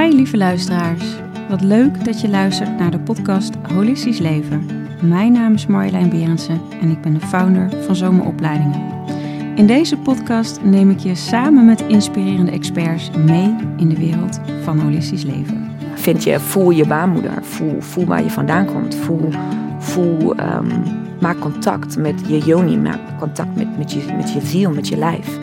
Hi lieve luisteraars. Wat leuk dat je luistert naar de podcast Holistisch Leven. Mijn naam is Marjolein Berendsen en ik ben de founder van Zomeropleidingen. In deze podcast neem ik je samen met inspirerende experts mee in de wereld van holistisch leven. Vind je, voel je baarmoeder, voel, voel waar je vandaan komt, voel, voel ehm, maak contact met je yoni, maak contact met, met, je, met je ziel, met je lijf.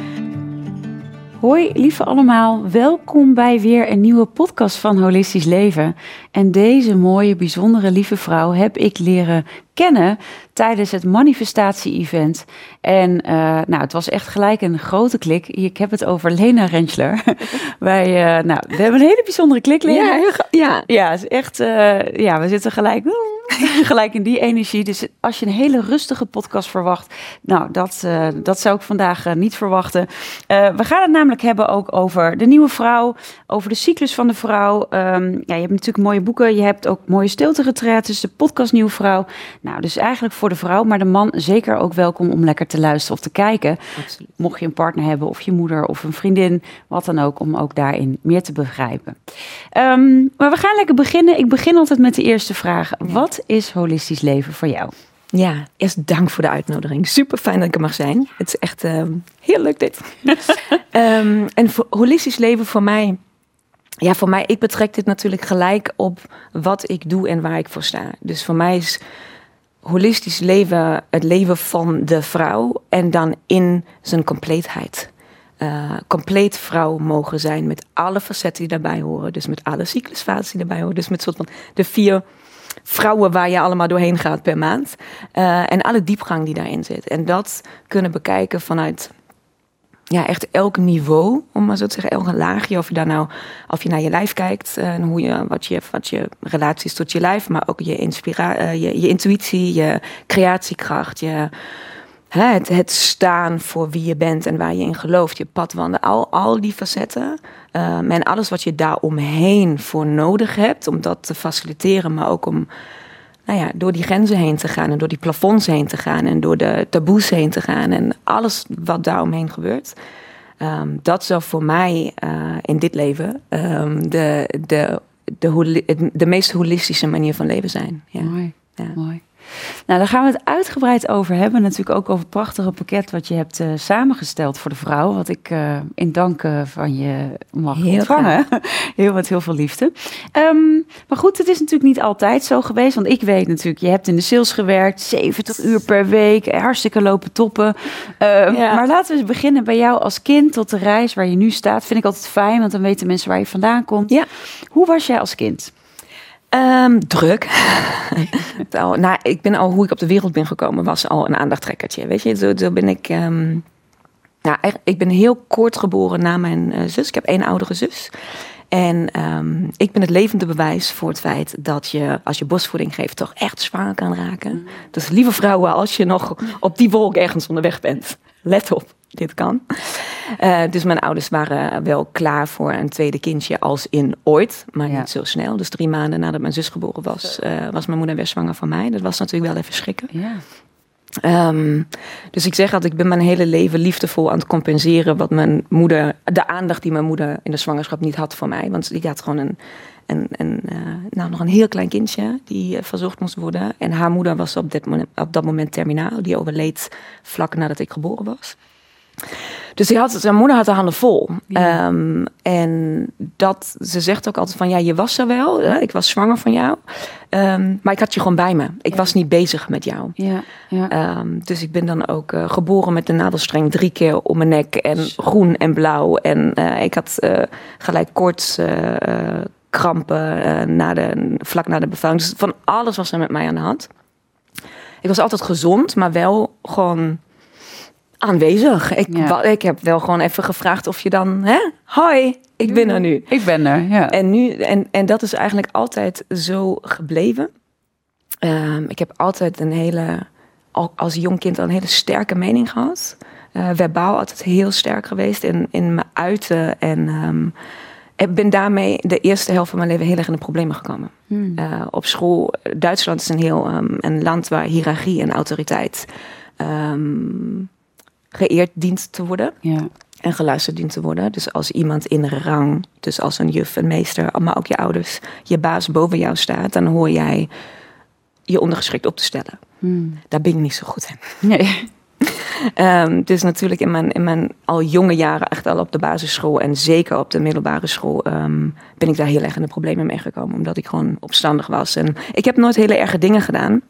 Hoi lieve allemaal, welkom bij weer een nieuwe podcast van Holistisch Leven. En deze mooie, bijzondere, lieve vrouw heb ik leren kennen tijdens het manifestatie-event. En uh, nou, het was echt gelijk een grote klik. Ik heb het over Lena Rentschler. Wij, uh, nou, we hebben een hele bijzondere klik, Lena. Ja, ja. ja, is echt, uh, ja, we zitten gelijk, gelijk in die energie. Dus als je een hele rustige podcast verwacht, nou, dat, dat zou ik vandaag niet verwachten. we gaan het namelijk hebben ook over de nieuwe vrouw, over de cyclus van de vrouw. Um, ja, je hebt natuurlijk mooie boeken, je hebt ook mooie stilte-retreats, de podcast Nieuwe Vrouw. Nou, dus eigenlijk voor de vrouw, maar de man zeker ook welkom om lekker te luisteren of te kijken. Absoluut. Mocht je een partner hebben of je moeder of een vriendin, wat dan ook, om ook daarin meer te begrijpen. Um, maar we gaan lekker beginnen. Ik begin altijd met de eerste vraag. Wat is holistisch leven voor jou? Ja, eerst dank voor de uitnodiging. Super fijn dat ik er mag zijn. Het is echt uh, heel leuk dit. um, en voor, holistisch leven voor mij ja, voor mij, ik betrek dit natuurlijk gelijk op wat ik doe en waar ik voor sta. Dus voor mij is holistisch leven het leven van de vrouw en dan in zijn compleetheid. Uh, compleet vrouw mogen zijn met alle facetten die daarbij horen. Dus met alle cyclusfases die daarbij horen. Dus met soort van de vier vrouwen waar je allemaal doorheen gaat per maand. Uh, en alle diepgang die daarin zit. En dat kunnen bekijken vanuit ja, echt elk niveau, om maar zo te zeggen, elk laagje. Of je nou, of je naar je lijf kijkt eh, en hoe je, wat je, wat je relatie is tot je lijf, maar ook je, inspira uh, je, je intuïtie, je creatiekracht, je, hè, het, het staan voor wie je bent en waar je in gelooft, je padwanden, al, al die facetten. Um, en alles wat je daaromheen voor nodig hebt, om dat te faciliteren, maar ook om nou ja, door die grenzen heen te gaan en door die plafonds heen te gaan en door de taboes heen te gaan en alles wat daaromheen gebeurt. Um, dat zou voor mij uh, in dit leven um, de, de, de, de, de meest holistische manier van leven zijn. Ja. Mooi, ja. mooi. Nou, daar gaan we het uitgebreid over hebben. Natuurlijk ook over het prachtige pakket wat je hebt uh, samengesteld voor de vrouw. Wat ik uh, in dank uh, van je mag heel ontvangen. heel wat, heel veel liefde. Um, maar goed, het is natuurlijk niet altijd zo geweest. Want ik weet natuurlijk, je hebt in de sales gewerkt. 70 uur per week. Hartstikke lopen toppen. Ja. Maar laten we eens beginnen bij jou als kind tot de reis waar je nu staat. Vind ik altijd fijn, want dan weten mensen waar je vandaan komt. Ja. Hoe was jij als kind? Um, druk. nou, ik ben al hoe ik op de wereld ben gekomen, was al een aandachttrekkertje. Weet je, zo, zo ben ik. Um, nou, ik ben heel kort geboren na mijn uh, zus. Ik heb één oudere zus. En um, ik ben het levende bewijs voor het feit dat je, als je borstvoeding geeft, toch echt zwanger kan raken. Mm. Dus lieve vrouwen, als je nog op die wolk ergens onderweg bent, let op dit kan. Uh, dus mijn ouders waren wel klaar voor een tweede kindje als in ooit, maar ja. niet zo snel. Dus drie maanden nadat mijn zus geboren was, uh, was mijn moeder weer zwanger van mij. Dat was natuurlijk wel even schrikken. Ja. Um, dus ik zeg altijd, ik ben mijn hele leven liefdevol aan het compenseren wat mijn moeder, de aandacht die mijn moeder in de zwangerschap niet had voor mij. Want die had gewoon een, een, een uh, nou, nog een heel klein kindje die uh, verzorgd moest worden. En haar moeder was op, dit moment, op dat moment terminaal. Die overleed vlak nadat ik geboren was. Dus die had, zijn moeder had de handen vol. Ja. Um, en dat, ze zegt ook altijd van, ja, je was er wel. Hè? Ik was zwanger van jou. Um, maar ik had je gewoon bij me. Ik ja. was niet bezig met jou. Ja, ja. Um, dus ik ben dan ook uh, geboren met de nadelstreng drie keer om mijn nek. En groen en blauw. En uh, ik had uh, gelijk koorts, krampen na de, vlak na de bevalling. Dus van alles was er met mij aan de hand. Ik was altijd gezond, maar wel gewoon aanwezig. Ik, ja. ik heb wel gewoon even gevraagd of je dan, hè? Hoi, ik ben er nu. Ik ben er, ja. En, nu, en, en dat is eigenlijk altijd zo gebleven. Um, ik heb altijd een hele, als jong kind al een hele sterke mening gehad. Uh, verbaal altijd heel sterk geweest in, in mijn uiten. En um, ik ben daarmee de eerste helft van mijn leven heel erg in de problemen gekomen. Hmm. Uh, op school, Duitsland is een heel um, een land waar hiërarchie en autoriteit geëerd dient te worden. Ja. en geluisterd dient te worden. Dus als iemand in rang, dus als een juf, een meester, maar ook je ouders, je baas boven jou staat, dan hoor jij je ondergeschikt op te stellen. Hmm. Daar ben ik niet zo goed in. Nee. um, dus natuurlijk in mijn, in mijn al jonge jaren, echt al op de basisschool en zeker op de middelbare school, ehm, ben ik daar heel erg in de problemen mee gekomen. Omdat ik gewoon opstandig was. En ik heb nooit hele erge dingen gedaan.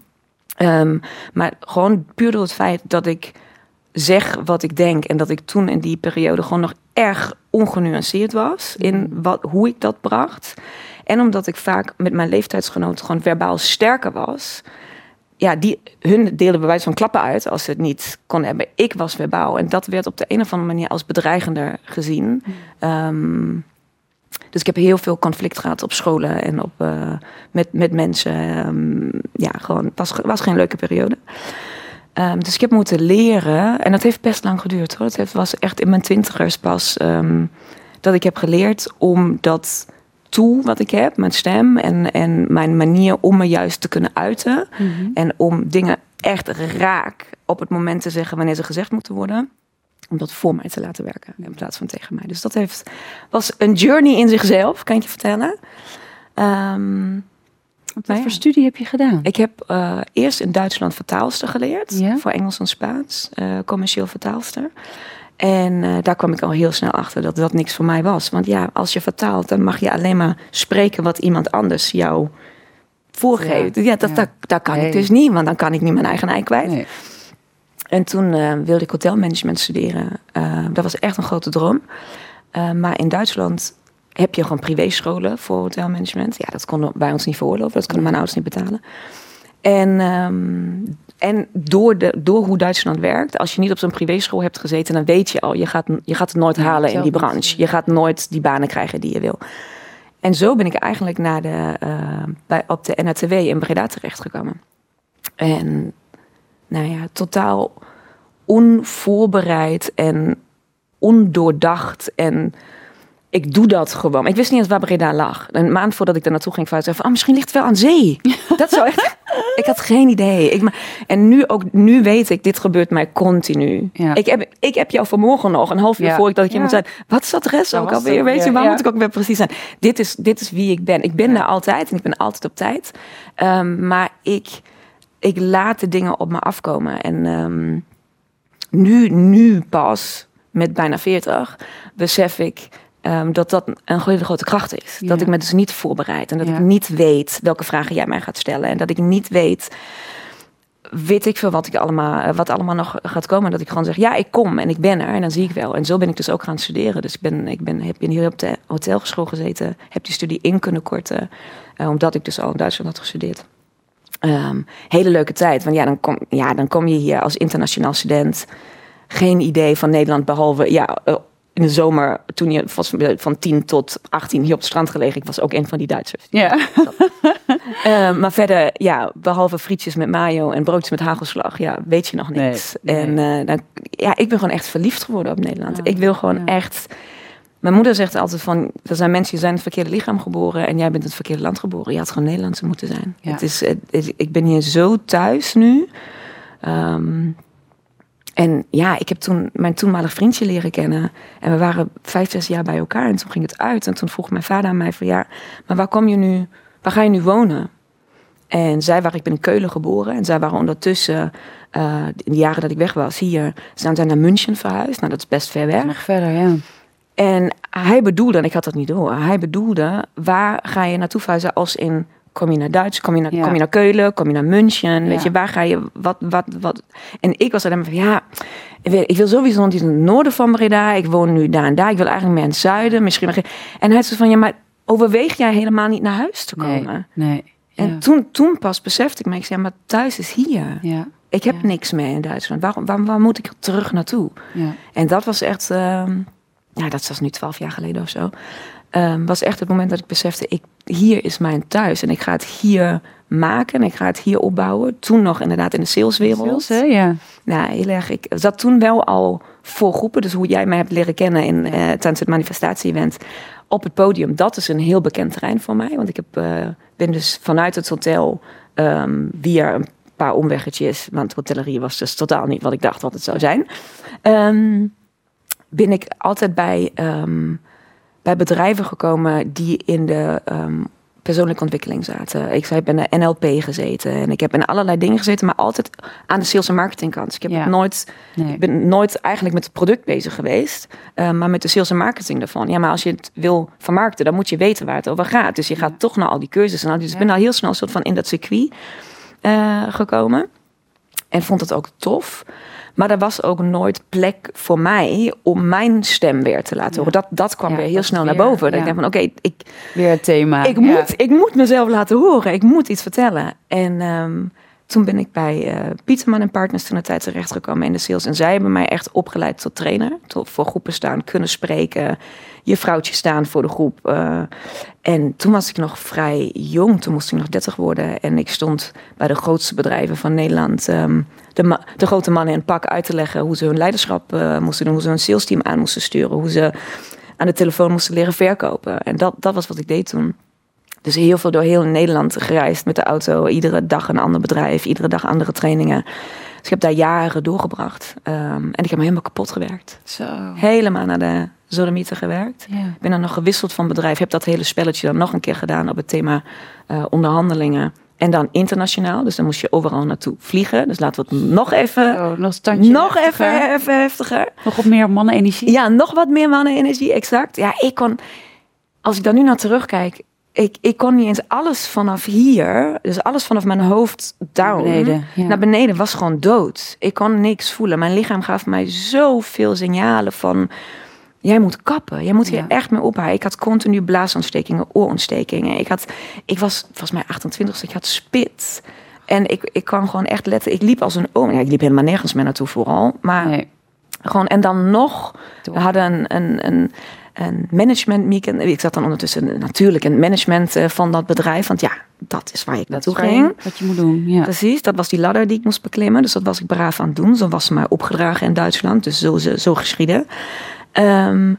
Ehm, maar gewoon puur door het feit dat ik zeg wat ik denk. En dat ik toen in die periode gewoon nog erg ongenuanceerd was in mm. wat, hoe ik dat bracht. En omdat ik vaak met mijn leeftijdsgenoten gewoon verbaal sterker was. Ja, die, hun deelden bewijs van klappen uit als ze het niet kon hebben. Ik was verbaal. En dat werd op de een of andere manier als bedreigender gezien. Mm. Ehm, dus ik heb heel veel conflict gehad op scholen en op, uh, met, met mensen. Um, ja, gewoon, het was, was geen leuke periode. Um, dus ik heb moeten leren, en dat heeft best lang geduurd hoor. Het was echt in mijn twintigers pas um, dat ik heb geleerd om dat tool wat ik heb, mijn stem en, en mijn manier om me juist te kunnen uiten. Mm -hmm. En om dingen echt raak op het moment te zeggen wanneer ze gezegd moeten worden om dat voor mij te laten werken in plaats van tegen mij. Dus dat heeft, was een journey in zichzelf, kan ik je vertellen. Um, wat voor studie heb je gedaan? Ik heb uh, eerst in Duitsland vertaalster geleerd. Ja? Voor Engels en Spaans. Uh, commercieel vertaalster. En uh, daar kwam ik al heel snel achter dat dat niks voor mij was. Want ja, als je vertaalt, dan mag je alleen maar spreken wat iemand anders jou voorgeeft. Ja, ja dat. Dat, kan nee. ik dus niet, want dan kan ik niet mijn eigen ei kwijt. Nee. En toen wilde ik hotelmanagement studeren. Dat was echt een grote droom. Maar in Duitsland heb je gewoon privéscholen voor hotelmanagement. Ja, dat konden wij ons niet veroorloven. Dat konden mijn ouders niet betalen. En, um, en door, de, door hoe Duitsland werkt, als je niet op zo'n privéschool hebt gezeten, dan weet je al, je gaat, je gaat het nooit halen in die branche. Je gaat nooit die banen krijgen die je wil. En zo ben ik eigenlijk naar de, bij, op de NATW in Breda terechtgekomen. En nou ja, totaal onvoorbereid en ondoordacht. En ik doe dat gewoon. Ik wist niet eens waar Breda lag. Een maand voordat ik daar naartoe ging, zei van, oh, misschien ligt het wel aan zee. dat zou echt... Ik had geen idee. Ik, en nu ook, nu weet ik, dit gebeurt mij continu. Ja. Ik, heb, ik heb jou vanmorgen nog, een half uur ja. voor ik dat ik je moet zijn. Wat is adres ook alweer? Weet je, waar moet ik ook weer precies zijn? Dit is, dit is wie ik ben. Ik ben daar altijd en ik ben altijd op tijd. Um, maar ik ik laat de dingen op me afkomen. En um, nu, nu pas, met bijna 40, besef ik um, dat dat een hele grote kracht is. Ja. Dat ik me dus niet voorbereid en dat ja. ik niet weet welke vragen jij mij gaat stellen. En dat ik niet weet, weet ik veel wat, ik allemaal, wat allemaal nog gaat komen. En dat ik gewoon zeg, ja, ik kom en ik ben er en dan zie ik wel. En zo ben ik dus ook gaan studeren. Dus ik ben, ik ben, heb hier op de hotelschool gezeten, heb die studie in kunnen korten. Uh, omdat ik dus al in Duitsland had gestudeerd. Um, hele leuke tijd. Want ja dan, kom, ja, dan kom je hier als internationaal student. Geen idee van Nederland, behalve ja, uh, in de zomer, toen je was van 10 tot 18 hier op het strand gelegen. Ik was ook een van die Duitsers. Ja. uh, maar verder, ja, behalve frietjes met mayo en broodjes met hagelslag, ja, weet je nog niks. Nee, nee. En uh, dan, ja, ik ben gewoon echt verliefd geworden op Nederland. Ja, ik wil gewoon ja. echt mijn moeder zegt altijd van, er zijn mensen die zijn het verkeerde lichaam geboren en jij bent het verkeerde land geboren. Je had gewoon Nederlandse moeten zijn. Ja. Het is, het, ik ben hier zo thuis nu. Um, en ja, ik heb toen mijn toenmalig vriendje leren kennen. En we waren vijf, zes jaar bij elkaar. En toen ging het uit. En toen vroeg mijn vader aan mij van ja, maar waar kom je nu, waar ga je nu wonen? En zij waren, ik ben in Keulen geboren. En zij waren ondertussen, uh, in de jaren dat ik weg was, hier, zijn zij naar München verhuisd. Nou, dat is best ver weg. Nog verder, ja. En hij bedoelde, en ik had dat niet door, hij bedoelde, waar ga je naartoe verhuizen als in, kom je naar Duits, kom je naar, ja. kom je naar Keulen, kom je naar München, ja. weet je, waar ga je, wat, wat, wat. En ik was alleen maar van, ja, ik wil, ik wil sowieso niet in het noorden van Breda, ik woon nu daar en daar, ik wil eigenlijk meer in het zuiden, misschien maar En hij zei van, ja, maar overweeg jij helemaal niet naar huis te komen? Nee, nee. En ja. toen, toen pas besefte ik me, ik zei, maar thuis is hier. Ja. Ik heb niks meer in Duitsland. Waarom, waar, waar moet ik terug naartoe? En dat was echt... Uh, ja, dat was nu twaalf jaar geleden of zo. Um, was echt het moment dat ik besefte, ik, hier is mijn thuis. En ik ga het hier maken. En ik ga het hier opbouwen. Toen nog inderdaad in de saleswereld. Sales, hè? Ja. Heel erg. Ik zat toen wel al voor groepen. Dus hoe jij mij hebt leren kennen in, uh, tijdens het manifestatie-event. Op het podium. Dat is een heel bekend terrein voor mij. Want ik heb, uh, ben dus vanuit het hotel um, via een paar omweggetjes. Want hotellerie was dus totaal niet wat ik dacht wat het zou zijn. Um, ben ik altijd bij, ehm, bij bedrijven gekomen die in de um, persoonlijke ontwikkeling zaten. Ik zei, ben bij NLP gezeten en ik heb in allerlei dingen gezeten, maar altijd aan de sales en marketing kant. ik heb nooit, nee. ben nooit eigenlijk met het product bezig geweest, uh, maar met de sales en marketing daarvan. Ja, maar als je het wil vermarkten, dan moet je weten waar het over gaat. Dus je gaat toch naar al die cursussen. Nou, dus ik ben al heel snel soort van in dat circuit uh, gekomen en vond het ook tof. Maar er was ook nooit plek voor mij om mijn stem weer te laten horen. Dat, dat kwam weer heel snel naar boven. Dat ik denk van oké, ik... Weer het thema. Ik moet, ik moet mezelf laten horen. Ik moet iets vertellen. En ehm, toen ben ik bij uh, Pieterman en Partners toen de tijd terechtgekomen in de sales. En zij hebben mij echt opgeleid tot trainer. Tot voor groepen staan, kunnen spreken. Je vrouwtje staan voor de groep. Uh, en toen was ik nog vrij jong. Toen moest ik nog 30 worden. En ik stond bij de grootste bedrijven van Nederland. Um, de, de, grote mannen in het pak uit te leggen hoe ze hun leiderschap uh, moesten doen. Hoe ze hun salesteam aan moesten sturen. Hoe ze aan de telefoon moesten leren verkopen. En dat, dat was wat ik deed toen. Dus heel veel door heel Nederland gereisd met de auto. Iedere dag een ander bedrijf, iedere dag andere trainingen. Dus ik heb daar jaren doorgebracht. Um, en ik heb me helemaal kapot gewerkt. Zo. Helemaal naar de Zodemieten gewerkt. Ik ben dan nog gewisseld van bedrijf. Heb dat hele spelletje dan nog een keer gedaan op het thema uh, onderhandelingen. En dan internationaal. Dus dan moest je overal naartoe vliegen. Dus laten we het nog even. Oh, nog nog even, even heftiger. Nog wat meer mannenenergie. Ja, nog wat meer mannenenergie, exact. Ja, ik kon. Als ik dan nu naar terugkijk, ik, ik kon niet eens alles vanaf hier, dus alles vanaf mijn hoofd down naar beneden, naar beneden was gewoon dood. Ik kon niks voelen. Mijn lichaam gaf mij zoveel signalen van jij moet kappen. Jij moet hier echt mee ophouden. Ik had continu blaasontstekingen, oorontstekingen. Ik, had, ik was volgens mij 28, dus ik had spit. En ik, ik kwam gewoon echt letten. Ik liep als een oom. Ja, ik liep helemaal nergens meer naartoe vooral. Maar nee. gewoon, en dan nog, we hadden een, een, een een management meeting. Ik zat dan ondertussen natuurlijk in het management eh, van dat bedrijf. Want ja, dat is waar ik naartoe ging. Wat je moet doen. Ja. Precies, dat was die ladder die ik moest beklimmen. Dus dat was ik braaf aan het doen. Zo was ze mij opgedragen in Duitsland. Dus zo, zo, zo geschieden. Um,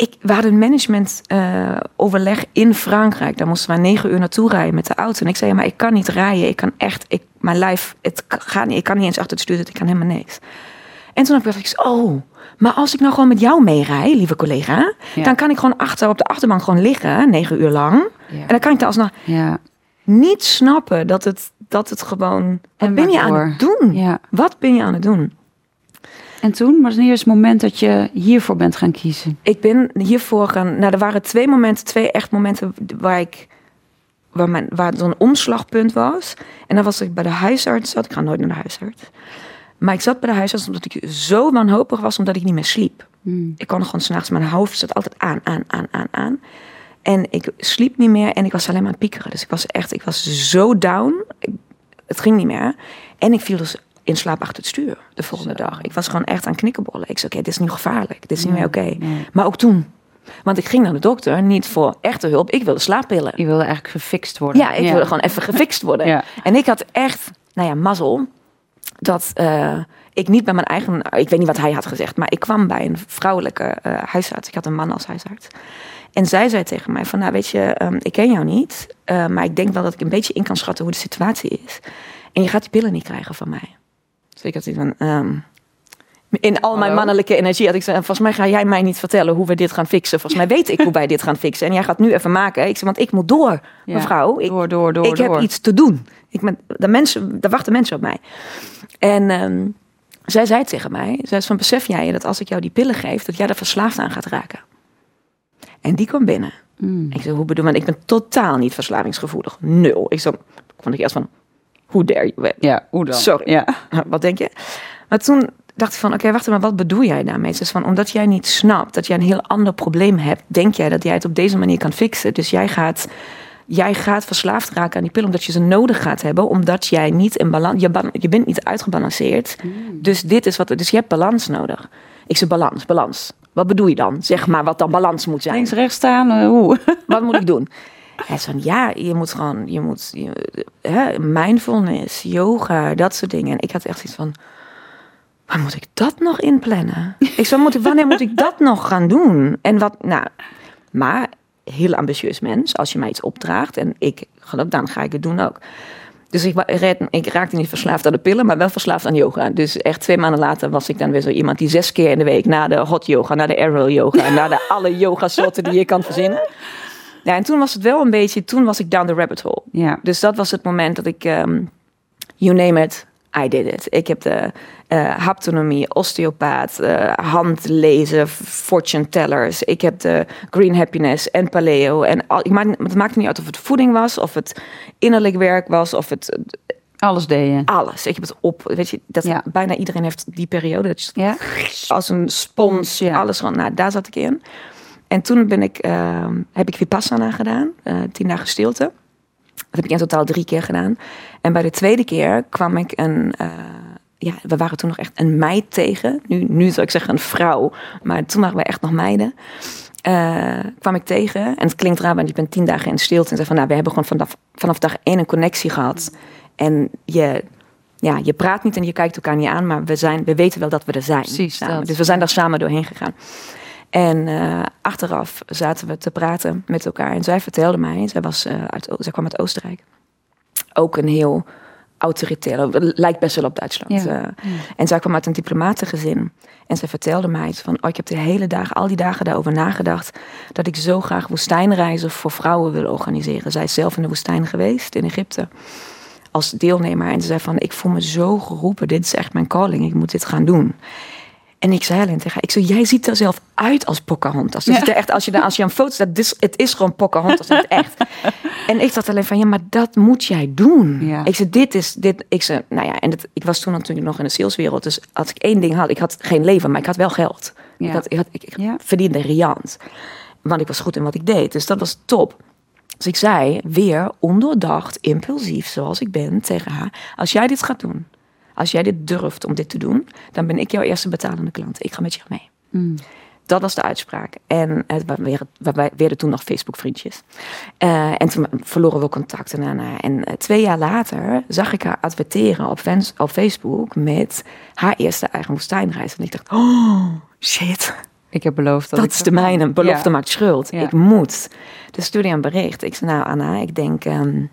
ik, we hadden een management uh, overleg in Frankrijk. Daar moesten we negen uur naartoe rijden met de auto. En ik zei, maar ik kan niet rijden. Ik kan echt, ik, mijn lijf, het gaat niet. Ik kan niet eens achter het stuur Ik kan helemaal niks. En toen heb ik oh, maar als ik nou gewoon met jou meerij, lieve collega, dan kan ik gewoon achter op de achterbank gewoon liggen, negen uur lang. En dan kan ik daar alsnog ja. niet snappen dat het, dat het gewoon. Wat ben je aan het doen? Wat ben je aan het doen? En toen, was het moment dat je hiervoor bent gaan kiezen? Ik ben hiervoor gaan. Nou, er waren twee momenten, twee echt momenten waar ik. Waar, mijn, waar zo'n omslagpunt was. En dan was ik bij de huisarts zat. Ik ga nooit naar de huisarts. Maar ik zat bij de huisarts omdat ik zo wanhopig was, omdat ik niet meer sliep. Hmm. Ik kon gewoon s'nachts, mijn hoofd zat altijd aan, aan, aan, aan, aan. En ik sliep niet meer en ik was alleen maar aan het piekeren. Dus ik was echt, ik was zo down. het ging niet meer. En ik viel dus in slaap achter het stuur de volgende dag. Ik was gewoon echt aan knikkenbollen. Ik zei, oké, dit is nu gevaarlijk. Dit is niet meer oké. Maar ook toen. Want ik ging naar de dokter niet voor echte hulp. Ik wilde slaappillen. Je wilde eigenlijk gefixt worden. Ja, ik wilde gewoon even gefixt worden. En ik had echt, nou ja, mazzel dat uh, ik niet bij mijn eigen, ik weet niet wat hij had gezegd, maar ik kwam bij een vrouwelijke uh, huisarts. Ik had een man als huisarts. En zij zei tegen mij van, nou weet je, um, ik ken jou niet, uh, maar ik denk wel dat ik een beetje in kan schatten hoe de situatie is. En je gaat die pillen niet krijgen van mij. Dus ik had iets van, um, in al mijn mannelijke energie had ik zei, volgens mij ga jij mij niet vertellen hoe we dit gaan fixen. Volgens mij weet ik hoe wij dit gaan fixen. En jij gaat nu even maken. Ik zei, want ik moet door, mevrouw. Ik, door, door, door, ik heb iets te doen. Ik ben, de mensen, daar wachten mensen op mij. En um, zij zei tegen mij, zij zei van, besef jij je dat als ik jou die pillen geef, dat jij er verslaafd aan gaat raken? En die kwam binnen. Mm. Ik zei, hoe bedoel je? Ik ben totaal niet verslavingsgevoelig. Nul. Ik zei, vond ik eerst van, hoe dare je? Ja, hoe dan? Sorry. Ja. Wat denk je? Maar toen dacht ik van, oké, wacht maar, wat bedoel jij daarmee? Dus van, omdat jij niet snapt dat jij een heel ander probleem hebt, denk jij dat jij het op deze manier kan fixen. Dus jij gaat, jij gaat verslaafd raken aan die pillen omdat je ze nodig gaat hebben, omdat jij niet in balans, je, je bent niet uitgebalanceerd. Hmm. Dus dit is wat, dus je hebt balans nodig. Ik zeg balans, balans. Wat bedoel je dan? Zeg maar wat dan balans moet zijn. Links, rechts staan, uh, hoe? Wat moet ik doen? Hij zei van, ja, je moet gewoon, je moet, je, hè, mindfulness, yoga, dat soort dingen. En ik had echt iets van, waar moet ik dat nog inplannen? ik zei, moet ik, wanneer moet ik dat nog gaan doen? En wat, nou, maar heel ambitieus mens, als je mij iets opdraagt en ik geloof, dan ga ik het doen ook. Dus ik, ik, raakte niet verslaafd aan de pillen, maar wel verslaafd aan yoga. Dus echt twee maanden later was ik dan weer zo iemand die zes keer in de week na de hot yoga, naar de aerial yoga, naar de alle yoga soorten die je kan verzinnen. Ja, en toen was het wel een beetje, toen was ik down the rabbit hole. Ja. Dus dat was het moment dat ik, um, you name it, I did it. Ik heb de uh, haptonomie, osteopaat, uh, handlezen, fortune tellers. Ik heb de green happiness en paleo. En al, ik maak, het maakte niet uit of het voeding was, of het innerlijk werk was, of het... Alles deed je? Alles. Ik heb het op, weet je, dat ja. bijna iedereen heeft die periode. Dat je ja? Als een spons, ja. alles gewoon, nou, daar zat ik in. En toen ben ik, uh, heb ik Vipassana gedaan, uh, tien dagen stilte. Dat heb ik in totaal drie keer gedaan. En bij de tweede keer kwam ik een ja, we waren toen nog echt een meid tegen. Nu, nu zou ik zeggen een vrouw, maar toen waren we echt nog meiden. Uh, kwam ik tegen en het klinkt raar, want ik ben tien dagen in stilte en zei van, nou, we hebben gewoon vanaf, vanaf dag één een connectie gehad. En je, ja, je praat niet en je kijkt elkaar niet aan, maar we, zijn, we weten wel dat we er zijn. Precies, Dus we zijn daar samen doorheen gegaan. En uh, achteraf zaten we te praten met elkaar. En zij vertelde mij, zij, was, uh, uit, zij kwam uit Oostenrijk. Ook een heel autoritair. Lijkt best wel op Duitsland. Ja. Uh, en zij kwam uit een diplomatengezin. En zij vertelde mij van, oh, ik heb de hele dagen, al die dagen daarover nagedacht, dat ik zo graag woestijnreizen voor vrouwen wil organiseren. Zij is zelf in de woestijn geweest, in Egypte, als deelnemer. En ze zei van, ik voel me zo geroepen, dit is echt mijn calling, ik moet dit gaan doen. En ik zei alleen tegen haar, ik zei, jij ziet er zelf uit als Pocahontas. Dus ja. echt, als je, als je een foto staat, dit, het is gewoon Pocahontas in het echt. en ik dacht alleen van, ja, maar dat moet jij doen. Ja. Ik zei, dit is, dit, ik zei, nou ja, en het, ik was toen natuurlijk nog in de saleswereld. Dus als ik één ding had, ik had geen leven, maar ik had wel geld. Ja. Ik, had, ik, had, ik verdiende riant. Want ik was goed in wat ik deed, dus dat was top. Dus ik zei weer ondoordacht, impulsief, zoals ik ben, tegen haar: Als jij dit gaat doen, als jij dit durft om dit te doen, dan ben ik jouw eerste betalende klant. Ik ga met je mee. Mm. Dat was de uitspraak. En het, we werden toen nog Facebook-vriendjes. Uh, en toen verloren we contact. En, en uh, twee jaar later zag ik haar adverteren op, op Facebook met haar eerste eigen woestijnreis. En ik dacht, oh, shit. Ik heb beloofd dat, dat is de mijne. Belofte ja. maakt schuld. Ik moet. Dus stuurde een bericht. Ik zei, nou Anna, ik denk, um,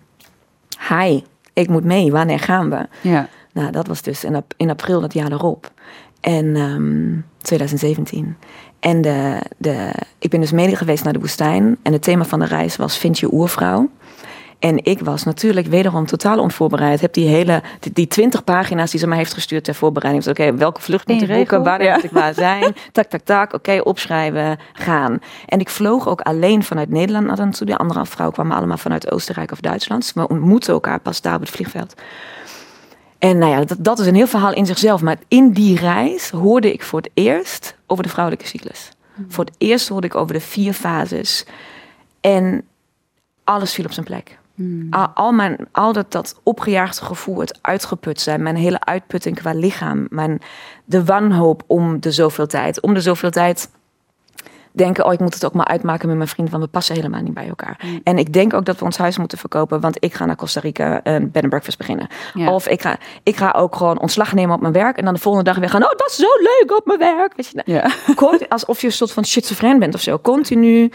hi, ik moet mee. Wanneer gaan we? Ja. Nou, dat was dus in, in april dat jaar erop. En um, ehm, 2017. En de, de, ik ben dus mede geweest naar de woestijn. En het thema van de reis was Vind je oervrouw? En ik was natuurlijk wederom totaal onvoorbereid. Heb die hele, die, twintig pagina's die ze mij heeft gestuurd ter voorbereiding. Oké, welke vlucht moet ik boeken? Waar moet ik waar zijn? tak, tak, tak. Oké, opschrijven, gaan. En ik vloog ook alleen vanuit Nederland naar naartoe. De andere vrouw kwamen allemaal vanuit Oostenrijk of Duitsland. Dus we ontmoeten elkaar pas daar op het vliegveld. En nou ja, dat, dat is een heel verhaal in zichzelf. Maar in die reis hoorde ik voor het eerst over de vrouwelijke cyclus. Hmm. Voor het eerst hoorde ik over de vier fases. En alles viel op zijn plek. Hmm. Al, al, mijn, al dat, dat opgejaagde gevoel, het uitgeput zijn, mijn hele uitputting qua lichaam, mijn, de wanhoop om de zoveel tijd. Om de zoveel tijd denken, oh, ik moet het ook maar uitmaken met mijn vrienden, want we passen helemaal niet bij elkaar. Mm. En ik denk ook dat we ons huis moeten verkopen, want ik ga naar Costa Rica een bed and breakfast beginnen. Of ik ga, ik ga ook gewoon ontslag nemen op mijn werk en dan de volgende dag weer gaan, oh, dat is zo leuk op mijn werk. Weet je, ja. alsof je een soort van schizofreen bent of zo. Continu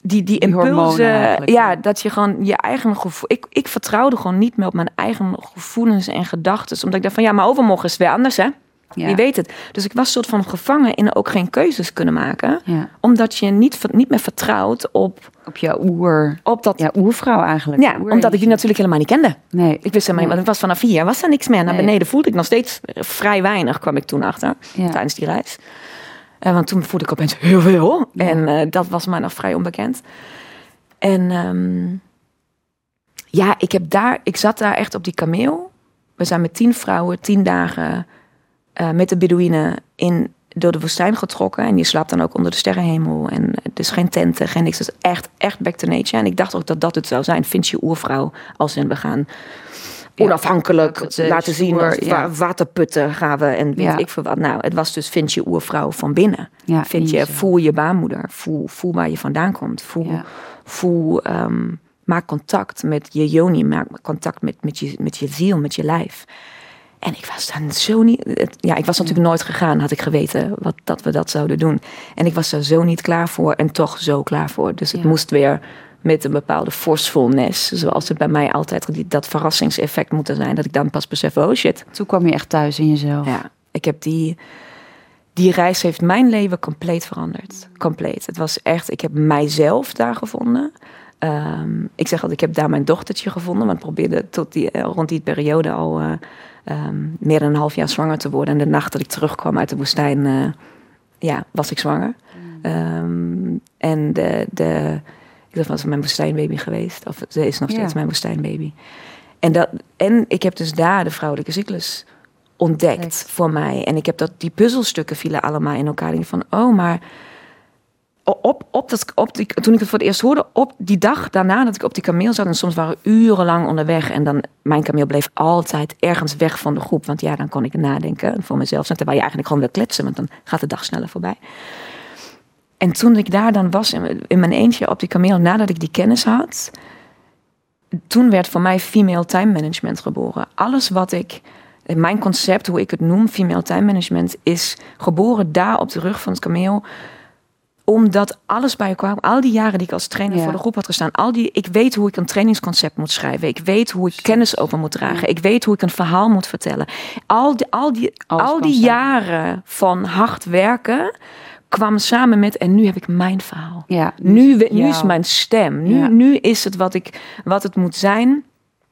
die, die impulsen. Ja, dat je gewoon je eigen gevoel. Ik, ik vertrouwde gewoon niet meer op mijn eigen gevoelens en gedachten. Omdat ik dacht van ja, maar overmorgen is het weer anders, hè? Ja. Je weet het. Dus ik was soort van gevangen in ook geen keuzes kunnen maken. Omdat je niet, niet meer vertrouwt op... Op jouw oer... Op dat... Ja, oervrouw eigenlijk. Ja, omdat ik die natuurlijk helemaal niet kende. Nee. Ik wist helemaal niet, want ik was vanaf vier was er niks meer. Naar beneden voelde ik nog steeds vrij weinig, kwam ik toen achter. Tijdens die reis. Uh, want toen voelde ik opeens heel veel. En uh, dat was mij nog vrij onbekend. En um, ja, ik heb daar... Ik zat daar echt op die kameel. We zijn met tien vrouwen, tien dagen uh, met de Bedouinen in, door de woestijn getrokken. En je slaapt dan ook onder de sterrenhemel. En dus geen tenten, geen niks. Dus echt, echt back to nature. En ik dacht ook dat dat het zou zijn. Vind je oervrouw als in we gaan onafhankelijk laten zien. Ja. Waterputten gaan we en weet ik veel wat. Nou, het was dus vind je oervrouw van binnen. vind je, voel je baarmoeder. Voel, voel waar je vandaan komt. Voel, voel um, maak contact met je yoni. Maak contact met, met, je, met je ziel, met je lijf. En ik was dan zo niet. Ja, ik was natuurlijk nooit gegaan, had ik geweten wat, dat we dat zouden doen. En ik was er zo niet klaar voor en toch zo klaar voor. Dus het moest weer, met een bepaalde forcefulness. Zoals het bij mij altijd dat verrassingseffect moet zijn. Dat ik dan pas besef, oh shit. Toen kwam je echt thuis in jezelf. Ja, ik heb die... Die reis heeft mijn leven compleet veranderd. Compleet. Het was echt, ik heb mijzelf daar gevonden. Ehm, ik zeg altijd, ik heb daar mijn dochtertje gevonden. Want ik probeerde tot die, eh, rond die periode al uh, um, meer dan een half jaar zwanger te worden. En de nacht dat ik terugkwam uit de woestijn, uh, ja, was ik zwanger. Mm. Um, en de, de, dat was mijn woestijnbaby geweest. Of ze is nog steeds mijn woestijnbaby. En, dat, en ik heb dus daar de vrouwelijke cyclus ontdekt voor mij. En ik heb dat, die puzzelstukken vielen allemaal in elkaar. En ik van, oh, maar op, op dat, toen ik het voor het eerst hoorde, op die dag daarna dat ik op die kameel zat, en soms waren we urenlang onderweg, en dan, mijn kameel bleef altijd ergens weg van de groep, want ja, dan kon ik nadenken voor mezelf, terwijl je eigenlijk gewoon wil kletsen, want dan gaat de dag sneller voorbij. En toen ik daar dan was, in mijn eentje op die kameel, nadat ik die kennis had, toen werd voor mij female time management geboren. Alles wat ik, mijn concept, hoe ik het noem, female time management, is geboren daar op de rug van het kameel omdat alles bij elkaar, al die jaren die ik als trainer voor de groep had gestaan, al die, ik weet hoe ik een trainingsconcept moet schrijven. Ik weet hoe ik kennis over moet dragen. Ik weet hoe ik een verhaal moet vertellen. Al die, al die, al die jaren van hard werken kwam samen met en nu heb ik mijn verhaal. Ja, nu, nu is mijn stem. Nu, nu is het wat, ik, wat het moet zijn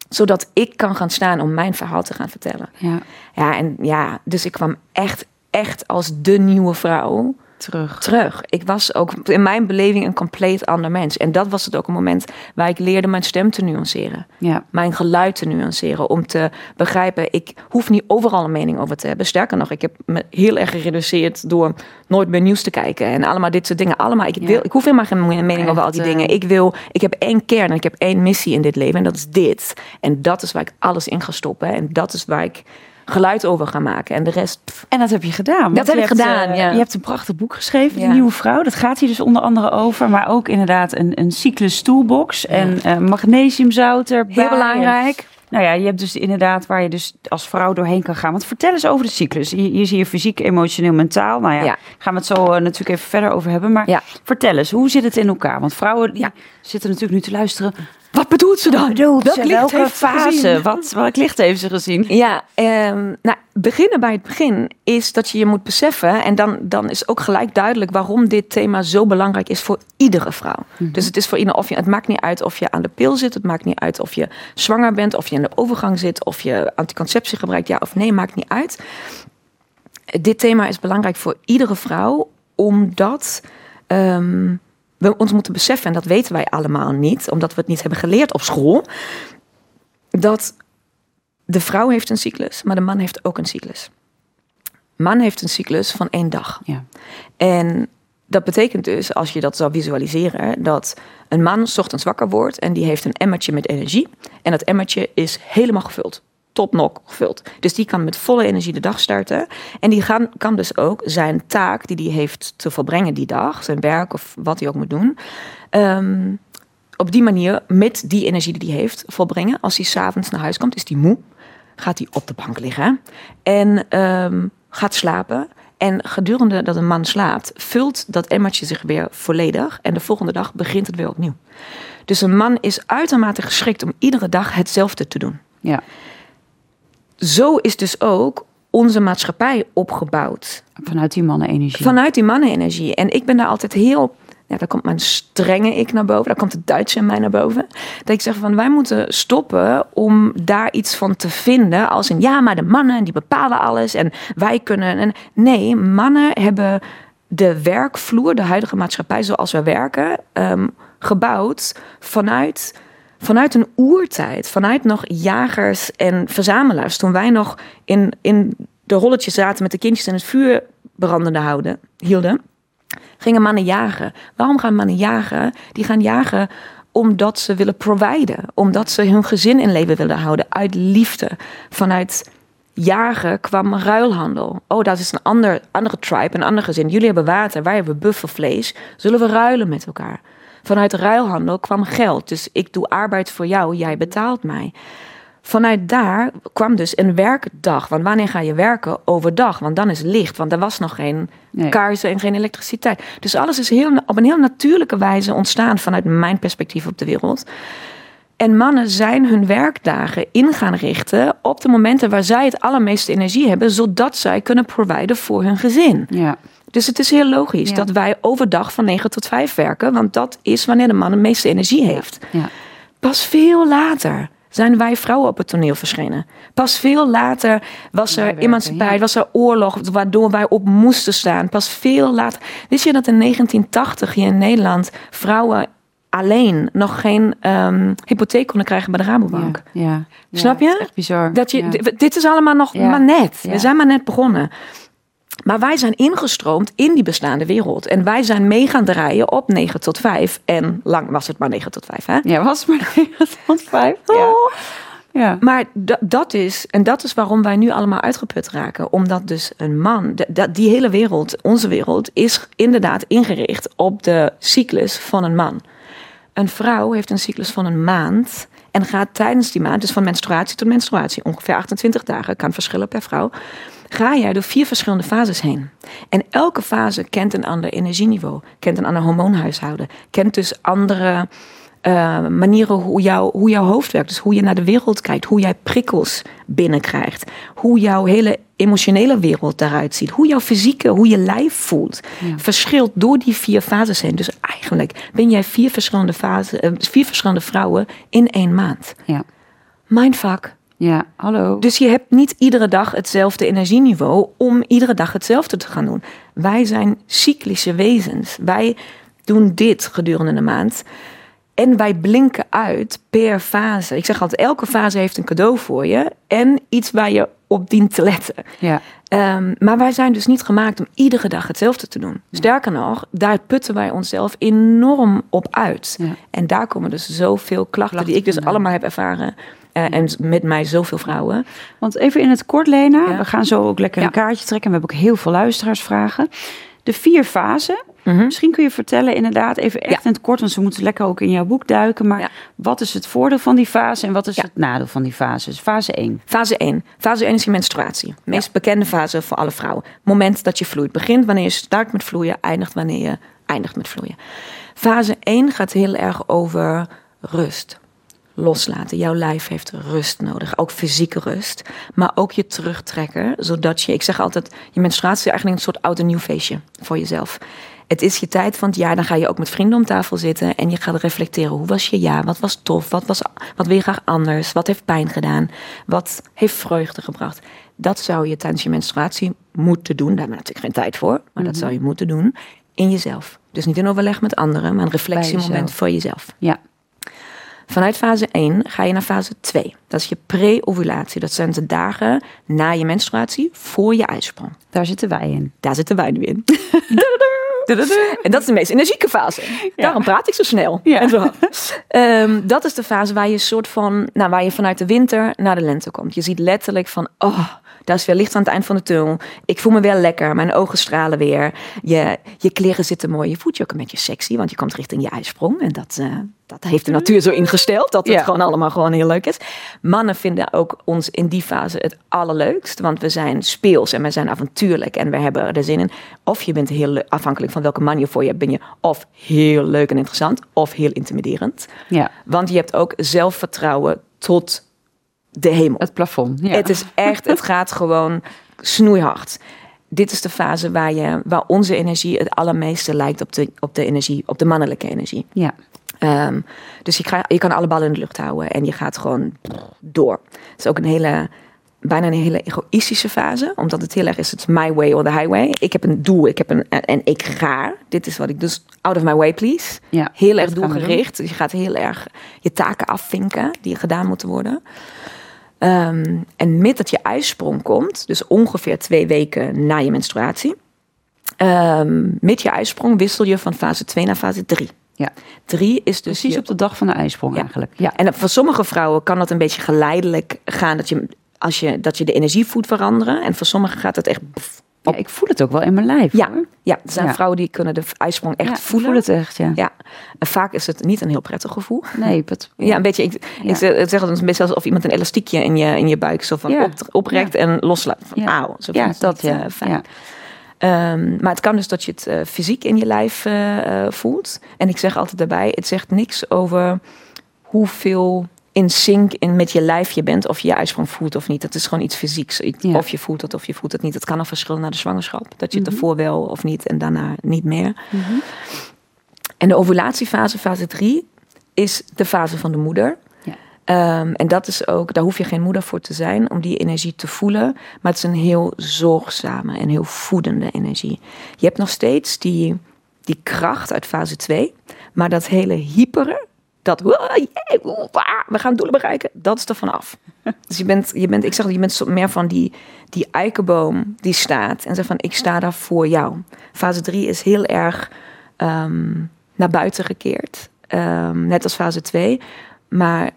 zodat ik kan gaan staan om mijn verhaal te gaan vertellen. Ja, ja en ja, dus ik kwam echt, echt als de nieuwe vrouw terug. terug. Ik was ook in mijn beleving een compleet ander mens. En dat was het ook een moment waar ik leerde mijn stem te nuanceren. Ja. Mijn geluid te nuanceren. Om te begrijpen, ik hoef niet overal een mening over te hebben. Sterker nog, ik heb me heel erg gereduceerd door nooit meer nieuws te kijken. En allemaal dit soort dingen. Allemaal, ik, wil, ik hoef helemaal geen mening over al die dingen. Ik wil, ik heb één kern en ik heb één missie in dit leven. En dat is dit. En dat is waar ik alles in ga stoppen. En dat is waar ik geluid over gaan maken. En de rest. En dat heb je gedaan. Dat heb ik gedaan. Uh, ja. Je hebt een prachtig boek geschreven, De Nieuwe Vrouw. Dat gaat hier dus onder andere over. Maar ook inderdaad een, een cyclus toolbox. En uh, magnesiumzout erbij. Heel belangrijk. Nou ja, je hebt dus inderdaad waar je dus als vrouw doorheen kan gaan. Want vertel eens over de cyclus. Hier, zie je fysiek, emotioneel, mentaal. Nou ja, gaan we het zo uh, natuurlijk even verder over hebben. Maar vertel eens, hoe zit het in elkaar? Want vrouwen die zitten natuurlijk nu te luisteren. Wat bedoelt ze dan? Bedoelt ze? Welke fase? Wat, welk licht heeft ze gezien? Ja, um, nou, beginnen bij het begin is dat je je moet beseffen. En dan, dan is ook gelijk duidelijk waarom dit thema zo belangrijk is voor iedere vrouw. Mhm. Dus het is voor iedereen, of je, het maakt niet uit of je aan de pil zit. Het maakt niet uit of je zwanger bent, of je in de overgang zit, of je anticonceptie gebruikt, ja of nee, maakt niet uit. Dit thema is belangrijk voor iedere vrouw, omdat. Um, we ons moeten beseffen, en dat weten wij allemaal niet, omdat we het niet hebben geleerd op school, dat de vrouw heeft een cyclus, maar de man heeft ook een cyclus. Man heeft een cyclus van één dag. Ja. En dat betekent dus, als je dat zou visualiseren, dat een man ochtends wakker wordt en die heeft een emmertje met energie. En dat emmertje is helemaal gevuld topnok gevuld. Dus die kan met volle energie de dag starten. En die gaan, kan dus ook zijn taak die hij heeft te volbrengen die dag, zijn werk of wat hij ook moet doen, ehm, op die manier met die energie die hij heeft volbrengen. Als hij s'avonds naar huis komt, is hij moe, gaat hij op de bank liggen en ehm, gaat slapen. En gedurende dat een man slaapt, vult dat emmertje zich weer volledig. En de volgende dag begint het weer opnieuw. Dus een man is uitermate geschikt om iedere dag hetzelfde te doen. Ja zo is dus ook onze maatschappij opgebouwd. Vanuit die mannenenergie. Vanuit die mannenenergie. En ik ben daar altijd heel. Ja, daar komt mijn strenge ik naar boven. Daar komt het Duits in mij naar boven. Dat ik zeg van wij moeten stoppen om daar iets van te vinden. Als in ja, maar de mannen die bepalen alles. En wij kunnen. En nee, mannen hebben de werkvloer, de huidige maatschappij zoals we werken, um, gebouwd vanuit vanuit een oertijd, vanuit nog jagers en verzamelaars, toen wij nog in, in de rolletjes zaten met de kindjes en het vuur brandende houden, hielden, gingen mannen jagen. Waarom gaan mannen jagen? Die gaan jagen omdat ze willen providen, omdat ze hun gezin in leven willen houden, uit liefde. Vanuit jagen kwam ruilhandel. Oh, dat is een ander, andere tribe, een ander gezin. Jullie hebben water, wij hebben buffelvlees. Zullen we ruilen met elkaar? Vanuit ruilhandel kwam geld. Dus ik doe arbeid voor jou, jij betaalt mij. vanuit daar kwam dus een werkdag. Want wanneer ga je werken? Overdag, want dan is licht. Want er was nog geen nee. kaarsen en geen elektriciteit. Dus alles is heel, op een heel natuurlijke wijze ontstaan vanuit mijn perspectief op de wereld. En mannen zijn hun werkdagen in gaan richten op de momenten waar zij het allermeeste energie hebben, zodat zij kunnen providen voor hun gezin. Ja. Dus het is heel logisch dat wij overdag van 9 tot 5 werken, want dat is wanneer de man de meeste energie heeft. Ja. Pas veel later zijn wij vrouwen op het toneel verschenen. Pas veel later was er emancipatie, was er oorlog, waardoor wij op moesten staan. Pas veel later. Wist je dat in 1980 hier in Nederland vrouwen alleen nog geen um, hypotheek konden krijgen bij de Rabobank? Ja, Snap je? echt bizar. Dat je, Dit is allemaal nog maar net. We zijn maar net begonnen. Maar wij zijn ingestroomd in die bestaande wereld. En wij zijn mee gaan draaien op 9 tot 5. En lang was het maar 9 tot 5, hè? Ja, was het maar 9 tot 5. Ja. Oh. Ja. Maar dat is, en dat is waarom wij nu allemaal uitgeput raken. Omdat dus een man, die hele wereld, onze wereld, is inderdaad ingericht op de cyclus van een man. Een vrouw heeft een cyclus van een maand. En gaat tijdens die maand, dus van menstruatie tot menstruatie, ongeveer 28 dagen, kan verschillen per vrouw ga jij door vier verschillende fases heen. En elke fase kent een ander energieniveau, kent een ander hormoonhuishouden, kent dus andere uh, manieren hoe, jou, hoe jouw hoofd werkt. Dus hoe je naar de wereld kijkt, hoe jij prikkels binnenkrijgt, hoe jouw hele emotionele wereld daaruit ziet, hoe jouw fysieke, hoe je lijf voelt, verschilt door die vier fases heen. Dus eigenlijk ben jij vier verschillende, fasen, uh, vier verschillende vrouwen in één maand. Ja. Mindfuck. Ja, hallo. Dus je hebt niet iedere dag hetzelfde energieniveau om iedere dag hetzelfde te gaan doen. Wij zijn cyclische wezens. Wij doen dit gedurende de maand. En wij blinken uit per fase. Ik zeg altijd, elke fase heeft een cadeau voor je. En iets waar je op dient te letten. Ja. Um, maar wij zijn dus niet gemaakt om iedere dag hetzelfde te doen. Sterker nog, daar putten wij onszelf enorm op uit. Ja. En daar komen dus zoveel klachten, die ik dus allemaal heb ervaren uh, en met mij zoveel vrouwen. Want even in het kort, Lena. We gaan zo ook lekker een kaartje trekken. We hebben ook heel veel luisteraarsvragen. De vier fasen. Mhm. Misschien kun je vertellen, inderdaad, even echt in het kort, want ze moeten lekker ook in jouw boek duiken. Maar wat is het voordeel van die fase en wat is het nadeel van die fase? Dus fase 1. Fase 1. Fase 1 is je menstruatie. Meest bekende fase voor alle vrouwen. Moment dat je vloeit. Begint wanneer je start met vloeien, eindigt wanneer je eindigt met vloeien. Fase 1 gaat heel erg over rust loslaten. Jouw lijf heeft rust nodig, ook fysieke rust, maar ook je terugtrekken, zodat je, ik zeg altijd, je menstruatie is eigenlijk een soort oud en nieuw feestje voor jezelf. Het is je tijd van het jaar, dan ga je ook met vrienden om tafel zitten en je gaat reflecteren. Hoe was je jaar? Wat was tof? Wat, was, wat wil je graag anders? Wat heeft pijn gedaan? Wat heeft vreugde gebracht? Dat zou je tijdens je menstruatie moeten doen. Daar hebben we natuurlijk geen tijd voor, maar dat mhm. zou je moeten doen in jezelf. Dus niet in overleg met anderen, maar een reflectiemoment voor jezelf. Ja. Vanuit fase 1 ga je naar fase 2. Dat is je pre-ovulatie. Dat zijn de dagen na je menstruatie voor je uitsprong. Daar zitten wij in. Daar zitten wij nu in. en dat is de meest energieke fase. Daarom praat ik zo snel. Ja. zo. Um, dat is de fase waar je soort van, nou, waar je vanuit de winter naar de lente komt. Je ziet letterlijk van, oh, daar is weer licht aan het eind van de tunnel. Ik voel me weer lekker. Mijn ogen stralen weer. Je, je kleren zitten mooi. Je voelt je ook een beetje sexy, want je komt richting je ijsprong. En dat, uh, dat heeft de natuur zo ingesteld dat het gewoon allemaal gewoon heel leuk is. Mannen vinden ook ons in die fase het allerleukst. Want we zijn speels en we zijn avontuurlijk en we hebben er zin in. Of je bent heel afhankelijk van welke man je voor je hebt. Ben je of heel leuk en interessant of heel intimiderend. Ja. Want je hebt ook zelfvertrouwen tot de hemel. Het plafond. Ja. Het is echt, het gaat gewoon snoeihard. Dit is de fase waar, je, waar onze energie het allermeeste lijkt op de, op de energie, op de mannelijke energie. Ja. Ehm, dus je, je kan alle ballen in de lucht houden en je gaat gewoon door. Het is ook een hele, bijna een hele egoïstische fase, omdat het heel erg is, het my way or the highway. Ik heb een doel, ik heb een, en ik ga. Dit is wat ik dus, out of my way please. Ja, heel erg doelgericht. Dus je gaat heel erg je taken afvinken die gedaan moeten worden. Um, en met dat je ijsprong komt, dus ongeveer twee weken na je menstruatie, um, met je ijsprong wissel je van fase 2 naar fase 3. Ja. 3 is dus. Precies op de dag van de ijsprong eigenlijk. Ja. En voor sommige vrouwen kan dat een beetje geleidelijk gaan, dat je, als je, dat je de energie voelt veranderen. En voor sommigen gaat het echt Ja, ik voel het ook wel in mijn lijf. Ja, ja er zijn vrouwen die kunnen de ijsprong echt voelen. voel het echt, ja. ja. En vaak is het niet een heel prettig gevoel. Nee, het, ja. een beetje. Ik, ik zeg het een beetje alsof iemand een elastiekje in je, in je buik zo van op, oprekt en loslaat. Van, ja. Auw, zo ja, dat ja. fijn. Um, maar het kan dus dat je het uh, fysiek in je lijf uh, voelt. En ik zeg altijd daarbij, het zegt niks over hoeveel in sync in met je lijf je bent, of je je uitsprong voelt of niet. Dat is gewoon iets fysieks. Of je voelt het of je voelt het niet. Het kan al verschillen naar de zwangerschap. Dat je het mhm. ervoor wel of niet en daarna niet meer. Mhm. En de ovulatiefase, fase 3, is de fase van de moeder. Um, en dat is ook, daar hoef je geen moeder voor te zijn om die energie te voelen. Maar het is een heel zorgzame en heel voedende energie. Je hebt nog steeds die, die kracht uit fase 2. Maar dat hele hyperen, dat we gaan doelen bereiken, dat is er vanaf. Dus je bent, je bent ik zeg, je bent meer van die, die eikenboom die staat en zegt van ik sta daar voor jou. Fase 3 is heel erg um, naar buiten gekeerd, um, net als fase 2. Maar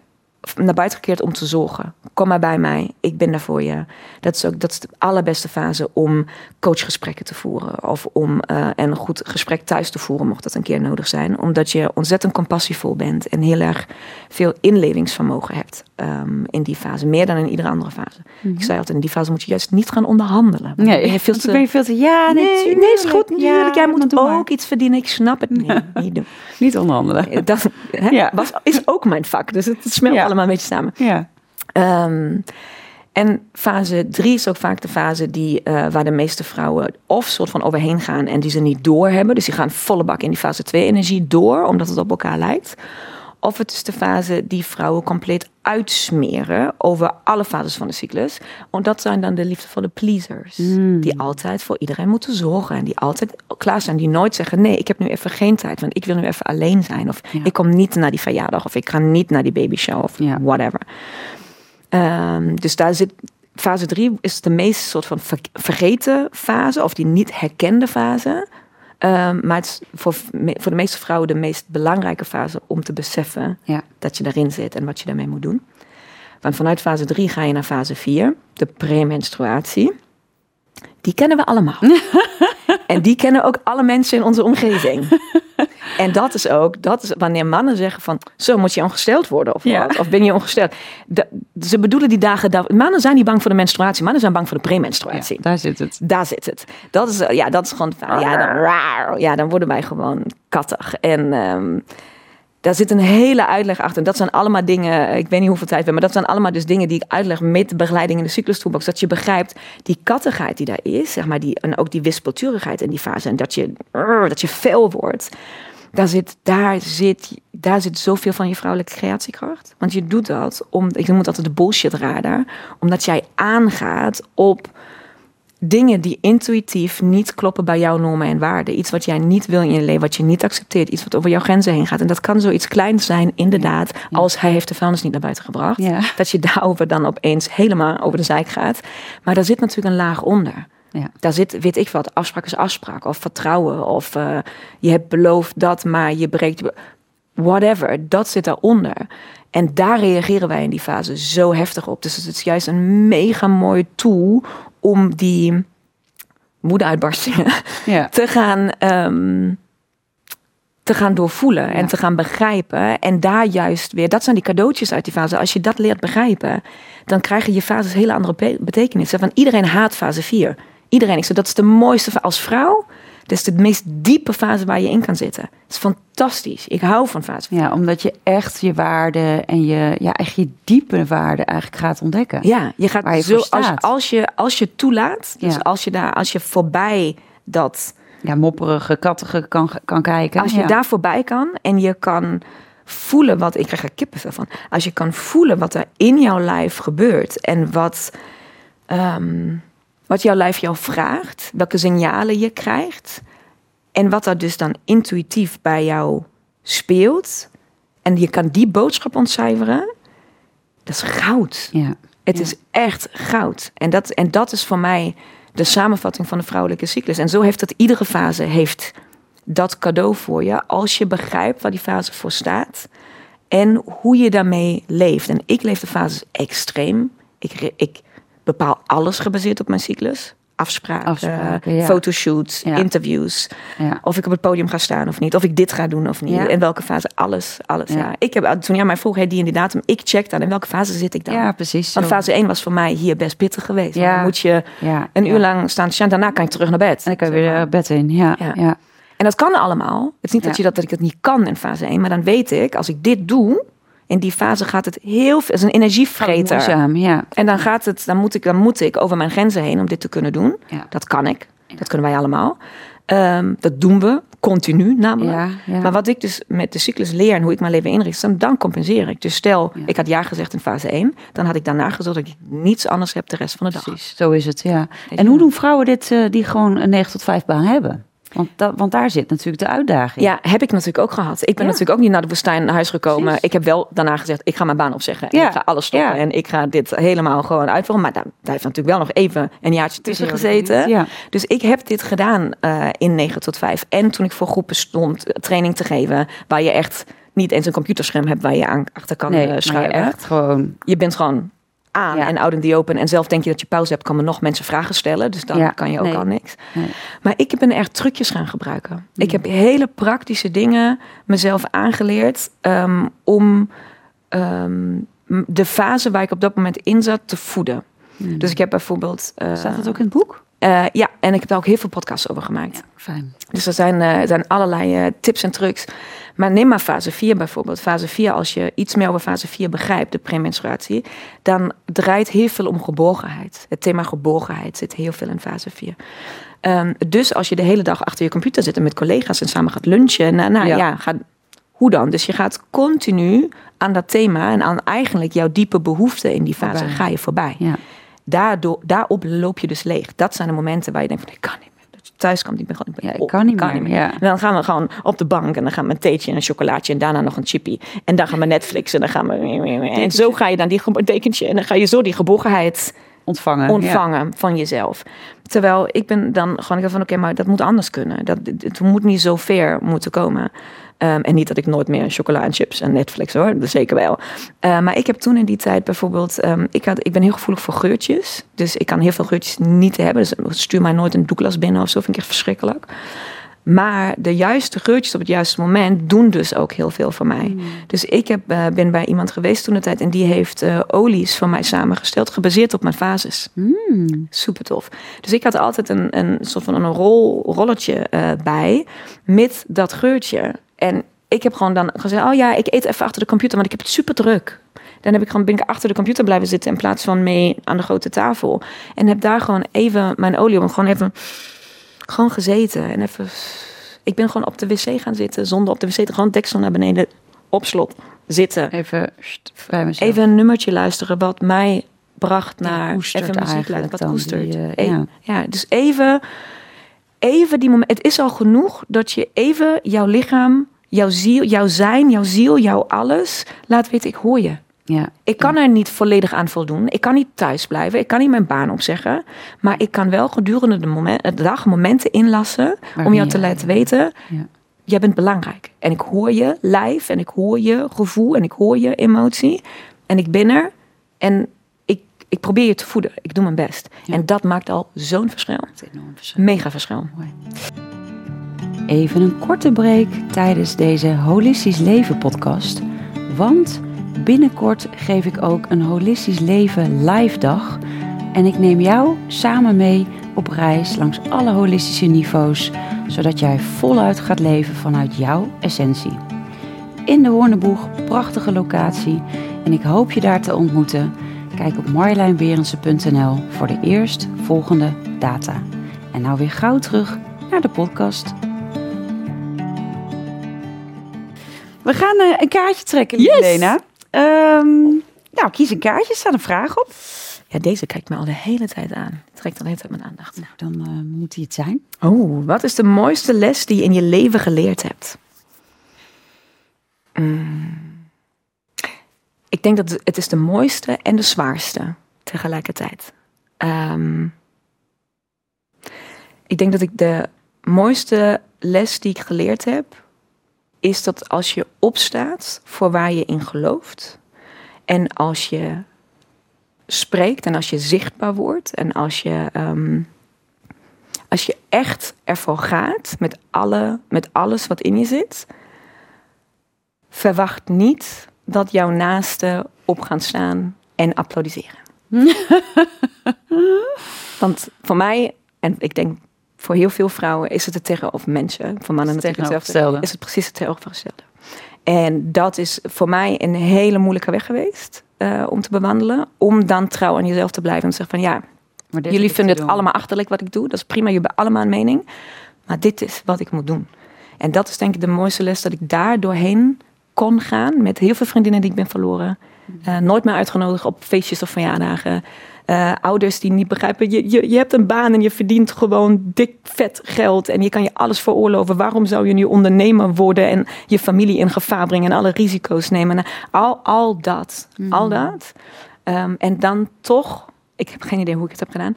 naar buiten gekeerd om te zorgen. Kom maar bij mij, ik ben daar voor je. Dat is ook dat is de allerbeste fase om coachgesprekken te voeren. Of om uh, een goed gesprek thuis te voeren, mocht dat een keer nodig zijn. Omdat je ontzettend compassievol bent en heel erg veel inlevingsvermogen hebt um, in die fase. Meer dan in iedere andere fase. Ik mhm. zei altijd, in die fase moet je juist niet gaan onderhandelen. Nee, ben je veel te... Ben je veel te ja, nee, nee, is goed. Ja, Jij moet ook iets verdienen. Ik snap het niet. niet, niet onderhandelen. Eh, dat hè, ja. was, is ook mijn vak. Dus het smelt ja. Allemaal een beetje samen. Ja. Um, en fase 3 is ook vaak de fase die, uh, waar de meeste vrouwen of soort van overheen gaan en die ze niet doorhebben. Dus die gaan volle bak in die fase 2 energie door, omdat het op elkaar lijkt. Of het is de fase die vrouwen compleet uitsmeren over alle fases van de cyclus. Want dat zijn dan de liefdevolle pleasers. Hmm. Die altijd voor iedereen moeten zorgen. En die altijd klaar zijn. Die nooit zeggen: nee, ik heb nu even geen tijd. Want ik wil nu even alleen zijn. Of ik kom niet naar die verjaardag. Of ik ga niet naar die babyshow. Of whatever. Um, dus daar zit. Fase 3 is de meest soort van vergeten fase. Of die niet herkende fase. Um, maar het is voor, voor de meeste vrouwen de meest belangrijke fase om te beseffen ja. dat je daarin zit en wat je daarmee moet doen. Want vanuit fase 3 ga je naar fase 4, de premenstruatie. Die kennen we allemaal. en die kennen ook alle mensen in onze omgeving. En dat is ook, dat is wanneer mannen zeggen van, zo moet je ongesteld worden of wat, of ben je ongesteld. ze bedoelen die dagen, mannen zijn niet bang voor de menstruatie, mannen zijn bang voor de premenstruatie. Ja, daar zit het. Daar zit het. Dat is, ja, dat is gewoon, ja dan, ja, dan worden wij gewoon kattig. En um, daar zit een hele uitleg achter. En dat zijn allemaal dingen, ik weet niet hoeveel tijd we hebben, maar dat zijn allemaal dus dingen die ik uitleg met begeleiding in de cyclus toolbox. Dat je begrijpt die kattigheid die daar is, zeg maar, die, en ook die wispelturigheid in die fase. En dat je, dat je fel wordt daar zit, daar, zit, daar zit zoveel van je vrouwelijke creatiekracht. Want je doet dat om, ik noem het altijd de bullshit radar, omdat jij aangaat op dingen die intuïtief niet kloppen bij jouw normen en waarden. Iets wat jij niet wil in je leven, wat je niet accepteert, iets wat over jouw grenzen heen gaat. En dat kan zoiets kleins zijn, inderdaad, als hij heeft de vuilnis niet naar buiten gebracht. Dat je daarover dan opeens helemaal over de zijk gaat. Maar daar zit natuurlijk een laag onder. Ja. Daar zit, weet ik wat, afspraak is afspraak. Of vertrouwen. Of uh, je hebt beloofd dat, maar je breekt. Whatever, dat zit daaronder. En daar reageren wij in die fase zo heftig op. Dus het is juist een mega mooi tool om die woedeuitbarstingen ja. te gaan. Um, te gaan doorvoelen en te gaan begrijpen. En daar juist weer, dat zijn die cadeautjes uit die fase. Als je dat leert begrijpen, dan krijgen je fases hele andere betekenissen. Van iedereen haat fase 4. Iedereen. Ik zeg, dat is de mooiste als vrouw. Dat is de meest diepe fase waar je in kan zitten. Het is fantastisch. Ik hou van fase. Ja, omdat je echt je waarde en je, ja, echt je diepe waarde eigenlijk gaat ontdekken. Ja, je gaat je zo, als, als, je, als je toelaat, dus als je daar, als je voorbij dat. Ja, mopperige, kattige kan, kan kijken. Als je daar voorbij kan en je kan voelen wat. Ik krijg er kippenvel van. Als je kan voelen wat er in jouw lijf gebeurt en wat. Ehm, wat jouw lijf jou vraagt, welke signalen je krijgt en wat er dus dan intuïtief bij jou speelt. En je kan die boodschap ontcijferen. Dat is goud. Ja. Het is echt goud. En dat, en dat is voor mij de samenvatting van de vrouwelijke cyclus. En zo heeft het iedere fase heeft dat cadeau voor je als je begrijpt waar die fase voor staat en hoe je daarmee leeft. En ik leef de fases extreem. Ik, ik bepaal alles gebaseerd op mijn cyclus. afspraken, Afspraken, ja. fotoshoots, Ja. interviews. Ja. Of ik op het podium ga staan of niet. Of ik dit ga doen of niet. In welke fase. Alles, alles. Ja. Ik heb, toen jij mij vroeg, hey, die en die datum. Ik check dan in welke fase zit ik dan. ja, precies. Want zo. fase 1 was voor mij hier best pittig geweest. Ja. Dan moet je een uur lang staan Daarna kan je terug naar bed. En dan kan je weer maar. eh, bed in. Ja, Ja. ja. En dat kan allemaal. Het is niet dat, je dat, dat ik het niet kan in fase 1. Maar dan weet ik, als ik dit doe... In die fase gaat het heel veel... Het is een energievreter. Moeizaam, ja. En dan gaat het... Dan moet, ik, dan moet ik over mijn grenzen heen om dit te kunnen doen. Ja. Dat kan ik. Dat kunnen wij allemaal. Ehm, dat doen we continu namelijk. Ja, ja. Maar wat ik dus met de cyclus leer en hoe ik mijn leven inricht, dan, compenseer ik. Dus stel, Ja. ik had ja gezegd in fase 1, dan had ik daarna gezorgd dat ik niets anders heb de rest van de dag. Precies, zo is het, ja. En hoe doen vrouwen dit eh, die gewoon een 9 tot 5 baan hebben? Want, dat, want daar zit natuurlijk de uitdaging. Ja, heb ik natuurlijk ook gehad. Ik ben Ja. natuurlijk ook niet naar de woestijn naar huis gekomen. Precies. Ik heb wel daarna gezegd, ik ga mijn baan opzeggen. En Ja. ik ga alles stoppen. Ja. En ik ga dit helemaal gewoon uitvoeren. Maar daar, daar heeft natuurlijk wel nog even een jaartje tussen gezeten. Dus ik heb dit gedaan eh, in 9 tot 5. En toen ik voor groepen stond eh, training te geven... waar je echt niet eens een computerscherm hebt... waar je aan achter kan Nee, eh, schuiven. echt gewoon... je bent gewoon aan Ja. en out in the open. En zelf denk je dat je pauze hebt, komen nog mensen vragen stellen. Dus dan Ja, kan je ook nee. al niks. Nee. Maar ik ben echt trucjes gaan gebruiken. Ik Mm. heb hele praktische dingen mezelf aangeleerd ehm, om ehm, de fase waar ik op dat moment in zat te voeden. Hmm. Dus ik heb bijvoorbeeld. eh, Staat dat ook in het boek? Eh, ja, en ik heb daar ook heel veel podcasts over gemaakt. Fijn. Dus er zijn, eh, zijn allerlei eh, tips en trucs. Maar neem maar fase 4 bijvoorbeeld. Fase 4, als je iets meer over fase 4 begrijpt, de premenstruatie, dan draait heel veel om geborgenheid. Het thema geborgenheid zit heel veel in fase 4. Ehm, dus als je de hele dag achter je computer zit en met collega's en samen gaat lunchen, nou, nou ja, Ja. hoe dan? Dus je gaat continu aan dat thema en aan eigenlijk jouw diepe behoeften in die fase Voorbij. ga je voorbij. Ja. Daardoor, daarop loop je dus leeg. Dat zijn de momenten waar je denkt van ik kan niet meer. Dat je thuis kan niet meer. Gewoon, ik ben Ja, ik op, kan niet meer, ja. En dan gaan we gewoon op de bank en dan gaan we een theetje en een chocolaatje en daarna nog een chippy. En dan gaan we Netflix en dan gaan we... En zo ga je dan die dekentje en dan ga je zo die geborgenheid Ontvangen. ontvangen van jezelf. Terwijl ik ben dan gewoon, ik van oké, maar dat moet anders kunnen. Dat, het moet niet zo ver moeten komen. Ehm, en niet dat ik nooit meer chocola en chips en Netflix hoor, dat zeker wel. Eh, maar ik heb toen in die tijd bijvoorbeeld, ehm, ik, had, ik ben heel gevoelig voor geurtjes. Dus ik kan heel veel geurtjes niet hebben. Dus stuur mij nooit een Douglas binnen of zo, vind ik echt verschrikkelijk. Maar de juiste geurtjes op het juiste moment doen dus ook heel veel voor mij. Dus ik heb, eh, ben bij iemand geweest toen de tijd en die heeft eh, olies voor mij samengesteld, gebaseerd op mijn fases. Mm. Super tof. Dus ik had altijd een, een soort van een rol, rolletje eh, bij met dat geurtje. En ik heb gewoon dan gezegd, oh ja, ik eet even achter de computer, want ik heb het super druk. Dan heb ik gewoon, ben ik achter de computer blijven zitten in plaats van mee aan de grote tafel. En heb daar gewoon even mijn olie om, gewoon even gewoon gezeten. En even, ik ben gewoon op de wc gaan zitten, zonder op de wc te gewoon deksel naar beneden, op slot, zitten. Even sst. Even een nummertje luisteren wat mij bracht naar even muziek luisteren, wat koestert. die, ja. ja. dus even, even die moment. Het is al genoeg dat je even jouw lichaam, jouw ziel, jouw zijn, jouw ziel, jouw alles laat weten. Ik hoor je. Ja. Ik kan er niet volledig aan voldoen. Ik kan niet thuis blijven. Ik kan niet mijn baan opzeggen. Maar ik kan wel gedurende de, moment, de dag momenten inlassen om jou te laten weten. Ja. Jij bent belangrijk. En ik hoor je lijf en ik hoor je gevoel en ik hoor je emotie. En ik ben er. En ik, probeer je te voeden. Ik doe mijn best. Ja. En dat maakt al zo'n verschil. Enorm verschil. Mega verschil. Mooi. Even een korte break tijdens deze Holistisch Leven podcast. Want binnenkort geef ik ook een Holistisch Leven live dag. En ik neem jou samen mee op reis langs alle holistische niveaus. Zodat jij voluit gaat leven vanuit jouw essentie. In de Hoorneboeg, prachtige locatie. En ik hoop je daar te ontmoeten. Kijk op marjolijnberensen.nl voor de eerstvolgende data. En nou weer gauw terug naar de podcast. We gaan eh, een kaartje trekken, Yes! Lena. Ehm, nou, kies een kaartje, staat een vraag op. Ja, deze kijkt me al de hele tijd aan. Trekt al de hele tijd mijn aandacht. Nou, dan eh, moet die het zijn. Oh, wat is de mooiste les die je in je leven geleerd hebt? Mm. Ik denk dat het is de mooiste en de zwaarste tegelijkertijd. Ehm, ik denk dat ik de mooiste les die ik geleerd heb, is dat als je opstaat voor waar je in gelooft en als je spreekt en als je zichtbaar wordt en als je ehm, Als je echt ervoor gaat met, alle, met alles wat in je zit, verwacht niet dat jouw naasten op gaan staan en applaudisseren. Want voor mij, en ik denk voor heel veel vrouwen, is het het tegenover mensen, voor mannen natuurlijk hetzelfde, is het precies het tegenovergestelde. En dat is voor mij een hele moeilijke weg geweest uh, om te bewandelen. Om dan trouw aan jezelf te blijven en te zeggen van ja, jullie vinden het allemaal achterlijk wat ik doe. Dat is prima, jullie hebben allemaal een mening. Maar dit is wat ik moet doen. En dat is denk ik de mooiste les dat ik daar doorheen kon gaan. Met heel veel vriendinnen die ik ben verloren. Uh, nooit meer uitgenodigd op feestjes of verjaardagen. Uh, ouders die niet begrijpen, je, je, je hebt een baan en je verdient gewoon dik vet geld en je kan je alles veroorloven. Waarom zou je nu ondernemer worden en je familie in gevaar brengen en alle risico's nemen? Al, al dat, mm. al dat. Um, en dan toch, ik heb geen idee hoe ik het heb gedaan,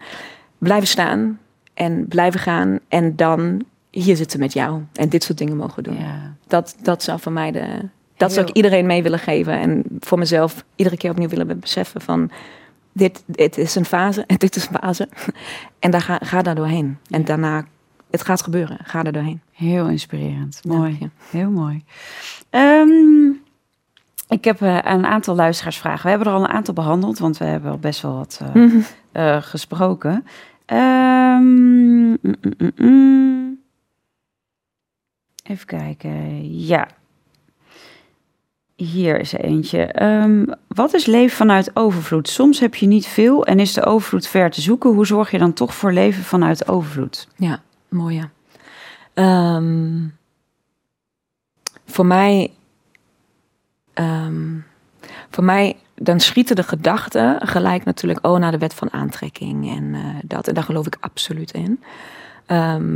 blijven staan en blijven gaan en dan hier zitten met jou en dit soort dingen mogen doen. Ja. Dat, dat zou voor mij de, dat zou ik iedereen mee willen geven en voor mezelf iedere keer opnieuw willen beseffen van dit, dit is een fase en dit is een fase. En daar ga, ga daar doorheen. En daarna, het gaat gebeuren. Ga er doorheen. Heel inspirerend. Mooi. Heel mooi. Um, ik heb uh, een aantal luisteraarsvragen. We hebben er al een aantal behandeld, want we hebben al best wel wat uh, uh, gesproken. Um, mm, mm, mm, even kijken. Ja, hier is eentje. Um, wat is leven vanuit overvloed? Soms heb je niet veel en is de overvloed ver te zoeken. Hoe zorg je dan toch voor leven vanuit overvloed? Ja, mooi ja. Um, voor mij, um, voor mij, dan schieten de gedachten gelijk natuurlijk, oh, naar de wet van aantrekking en uh, dat. En daar geloof ik absoluut in.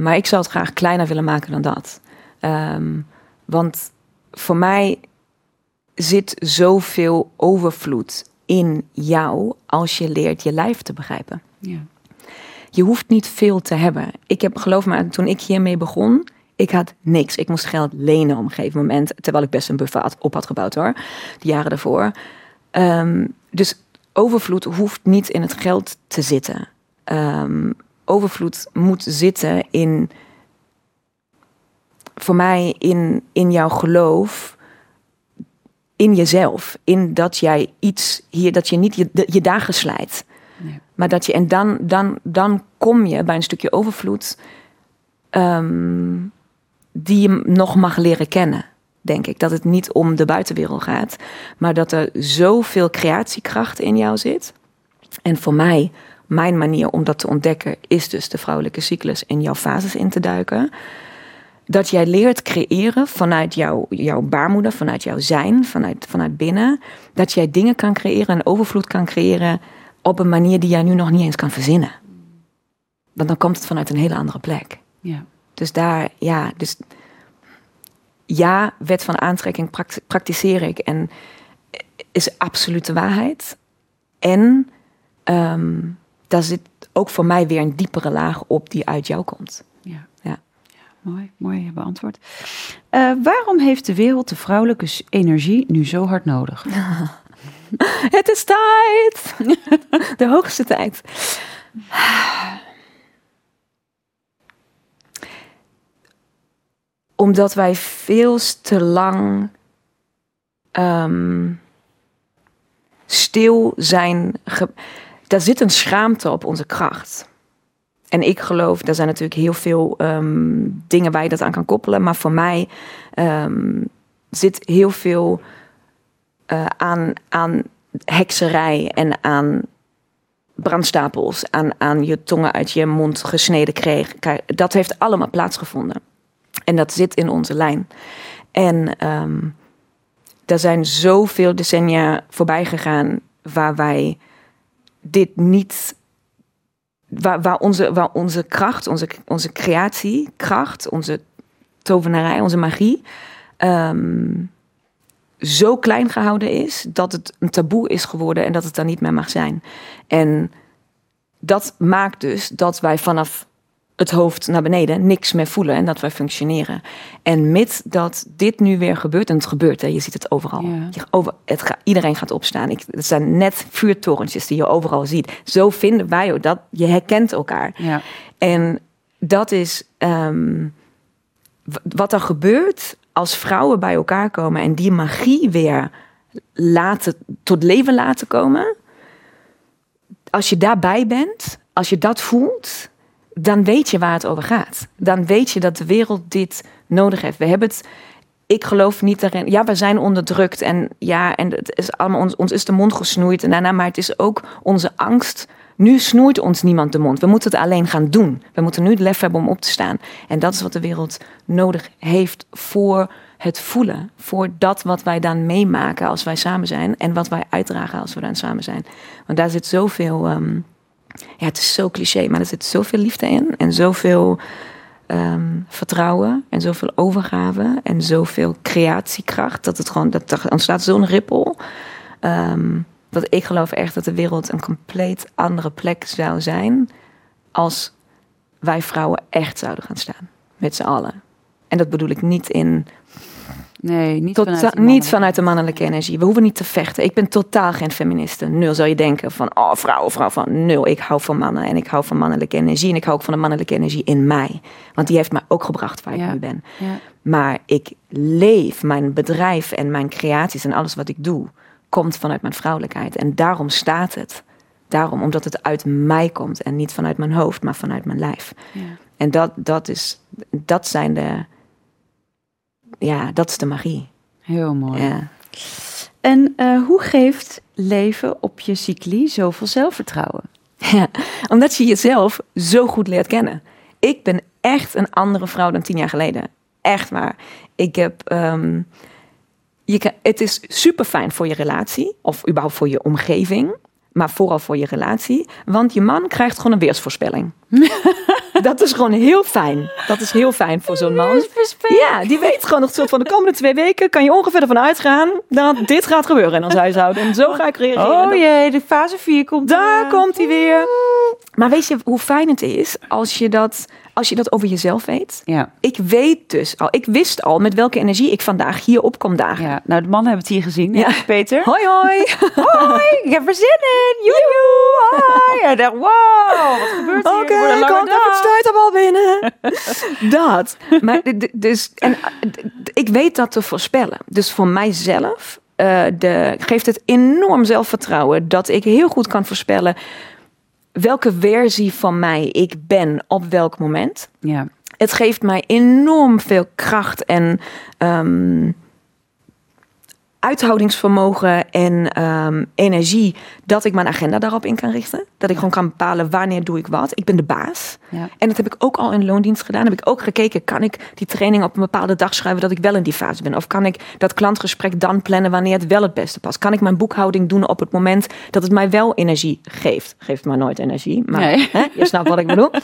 maar ik zou het graag kleiner willen maken dan dat. want voor mij zit zoveel overvloed in jou als je leert je lijf te begrijpen. Ja. Je hoeft niet veel te hebben. Ik heb, geloof me, toen ik hiermee begon, ik had niks. Ik moest geld lenen op een gegeven moment, terwijl ik best een buffer op had gebouwd hoor, de jaren daarvoor. Um, dus overvloed hoeft niet in het geld te zitten. Um, overvloed moet zitten in, voor mij, in, in jouw geloof in jezelf. In dat jij iets hier, dat je niet je, je dagen slijt. Nee. Maar dat je, en dan, dan, dan kom je bij een stukje overvloed um, die je nog mag leren kennen. Denk ik. Dat het niet om de buitenwereld gaat, maar dat er zoveel creatiekracht in jou zit. En voor mij, mijn manier om dat te ontdekken, is dus de vrouwelijke cyclus in jouw fases in te duiken dat jij leert creëren vanuit jouw, jouw baarmoeder, vanuit jouw zijn, vanuit, vanuit binnen. Dat jij dingen kan creëren en overvloed kan creëren op een manier die jij nu nog niet eens kan verzinnen. Want dan komt het vanuit een hele andere plek. Ja. Dus daar, ja, dus ja, wet van aantrekking praktiseer ik en is absolute waarheid. En um, daar zit ook voor mij weer een diepere laag op die uit jou komt. Mooi, mooi beantwoord. Uh, waarom heeft de wereld de vrouwelijke energie nu zo hard nodig? Het is tijd! De hoogste tijd. Omdat wij veel te lang um, stil zijn. Daar zit een schaamte op onze kracht. En ik geloof, er zijn natuurlijk heel veel um, dingen waar je dat aan kan koppelen. Maar voor mij um, zit heel veel uh, aan, aan hekserij en aan brandstapels, aan, aan je tongen uit je mond gesneden kreeg. Dat heeft allemaal plaatsgevonden. En dat zit in onze lijn. En um, er zijn zoveel decennia voorbij gegaan waar wij dit niet waar, waar, onze, waar onze kracht, onze, onze creatiekracht, onze tovenarij, onze magie, um, zo klein gehouden is dat het een taboe is geworden en dat het dan niet meer mag zijn. En dat maakt dus dat wij vanaf het hoofd naar beneden niks meer voelen en dat wij functioneren. En met dat dit nu weer gebeurt, en het gebeurt, hè, je ziet het overal. Je, over, het ga, iedereen gaat opstaan. Ik, het zijn net vuurtorentjes die je overal ziet. Zo vinden wij ook dat. Je herkent elkaar. Ja. En dat is ehm, wat er gebeurt als vrouwen bij elkaar komen en die magie weer laten, tot leven laten komen. Als je daarbij bent, als je dat voelt, dan weet je waar het over gaat. Dan weet je dat de wereld dit nodig heeft. We hebben het. Ik geloof niet daarin. Ja, we zijn onderdrukt en ja, en het is allemaal ons, ons is de mond gesnoeid en daarna, maar het is ook onze angst. Nu snoeit ons niemand de mond. We moeten het alleen gaan doen. We moeten nu het lef hebben om op te staan. En dat is wat de wereld nodig heeft voor het voelen. Voor dat wat wij dan meemaken als wij samen zijn. En wat wij uitdragen als we dan samen zijn. Want daar zit zoveel. Um, ja, het is zo cliché, maar er zit zoveel liefde in. En zoveel um, vertrouwen. En zoveel overgave. En zoveel creatiekracht. Dat het gewoon. Dat er ontstaat zo'n rippel. Um, dat ik geloof echt dat de wereld een compleet andere plek zou zijn. Als wij vrouwen echt zouden gaan staan. Met z'n allen. En dat bedoel ik niet in Nee, niet, Tot, vanuit, de niet vanuit de mannelijke energie. We hoeven niet te vechten. Ik ben totaal geen feministe. Nul zou je denken van, oh vrouw, vrouw van nul. Ik hou van mannen en ik hou van mannelijke energie. En ik hou ook van de mannelijke energie in mij. Want die heeft mij ook gebracht waar ik nu ben. Ja. Maar ik leef, mijn bedrijf en mijn creaties en alles wat ik doe, komt vanuit mijn vrouwelijkheid. En daarom staat het. Daarom, omdat het uit mij komt en niet vanuit mijn hoofd, maar vanuit mijn lijf. Ja. En dat, dat, is, dat zijn de ja, dat is de magie. Heel mooi. Ja. En uh, hoe geeft leven op je cycli zoveel zelfvertrouwen? Ja, omdat je jezelf zo goed leert kennen. Ik ben echt een andere vrouw dan tien jaar geleden. Echt waar. Ik heb. Um, je kan, het is super fijn voor je relatie, of überhaupt voor je omgeving, maar vooral voor je relatie. Want je man krijgt gewoon een weersvoorspelling. Dat is gewoon heel fijn. Dat is heel fijn voor zo'n man. Ja, die weet gewoon nog soort van de komende twee weken kan je ongeveer ervan uitgaan dat dit gaat gebeuren in ons huishouden. En zo ga ik reageren. Oh jee, de fase 4 komt. Daar komt hij weer. Maar weet je hoe fijn het is als je dat als je dat over jezelf weet. Ja. Ik weet dus al, ik wist al met welke energie ik vandaag hier op kom dagen. Ja, nou, de mannen hebben het hier gezien, ja. Peter. Hoi, hoi. hoi, ik heb er zin in. Joejoe, hoi. En dacht, wow, wat gebeurt hier? Oké, okay, komt even al binnen. dat. Maar dus, en ik weet dat te voorspellen. Dus voor mijzelf uh, de, geeft het enorm zelfvertrouwen dat ik heel goed kan voorspellen welke versie van mij ik ben op welk moment. Ja. Het geeft mij enorm veel kracht en um, uithoudingsvermogen en ehm, energie dat ik mijn agenda daarop in kan richten. Dat ik gewoon kan bepalen wanneer doe ik wat. Ik ben de baas. Ja. En dat heb ik ook al in loondienst gedaan. heb ik ook gekeken, kan ik die training op een bepaalde dag schrijven dat ik wel in die fase ben? Of kan ik dat klantgesprek dan plannen wanneer het wel het beste past? Kan ik mijn boekhouding doen op het moment dat het mij wel energie geeft? Geeft mij nooit energie, maar hè, je snapt wat ik bedoel.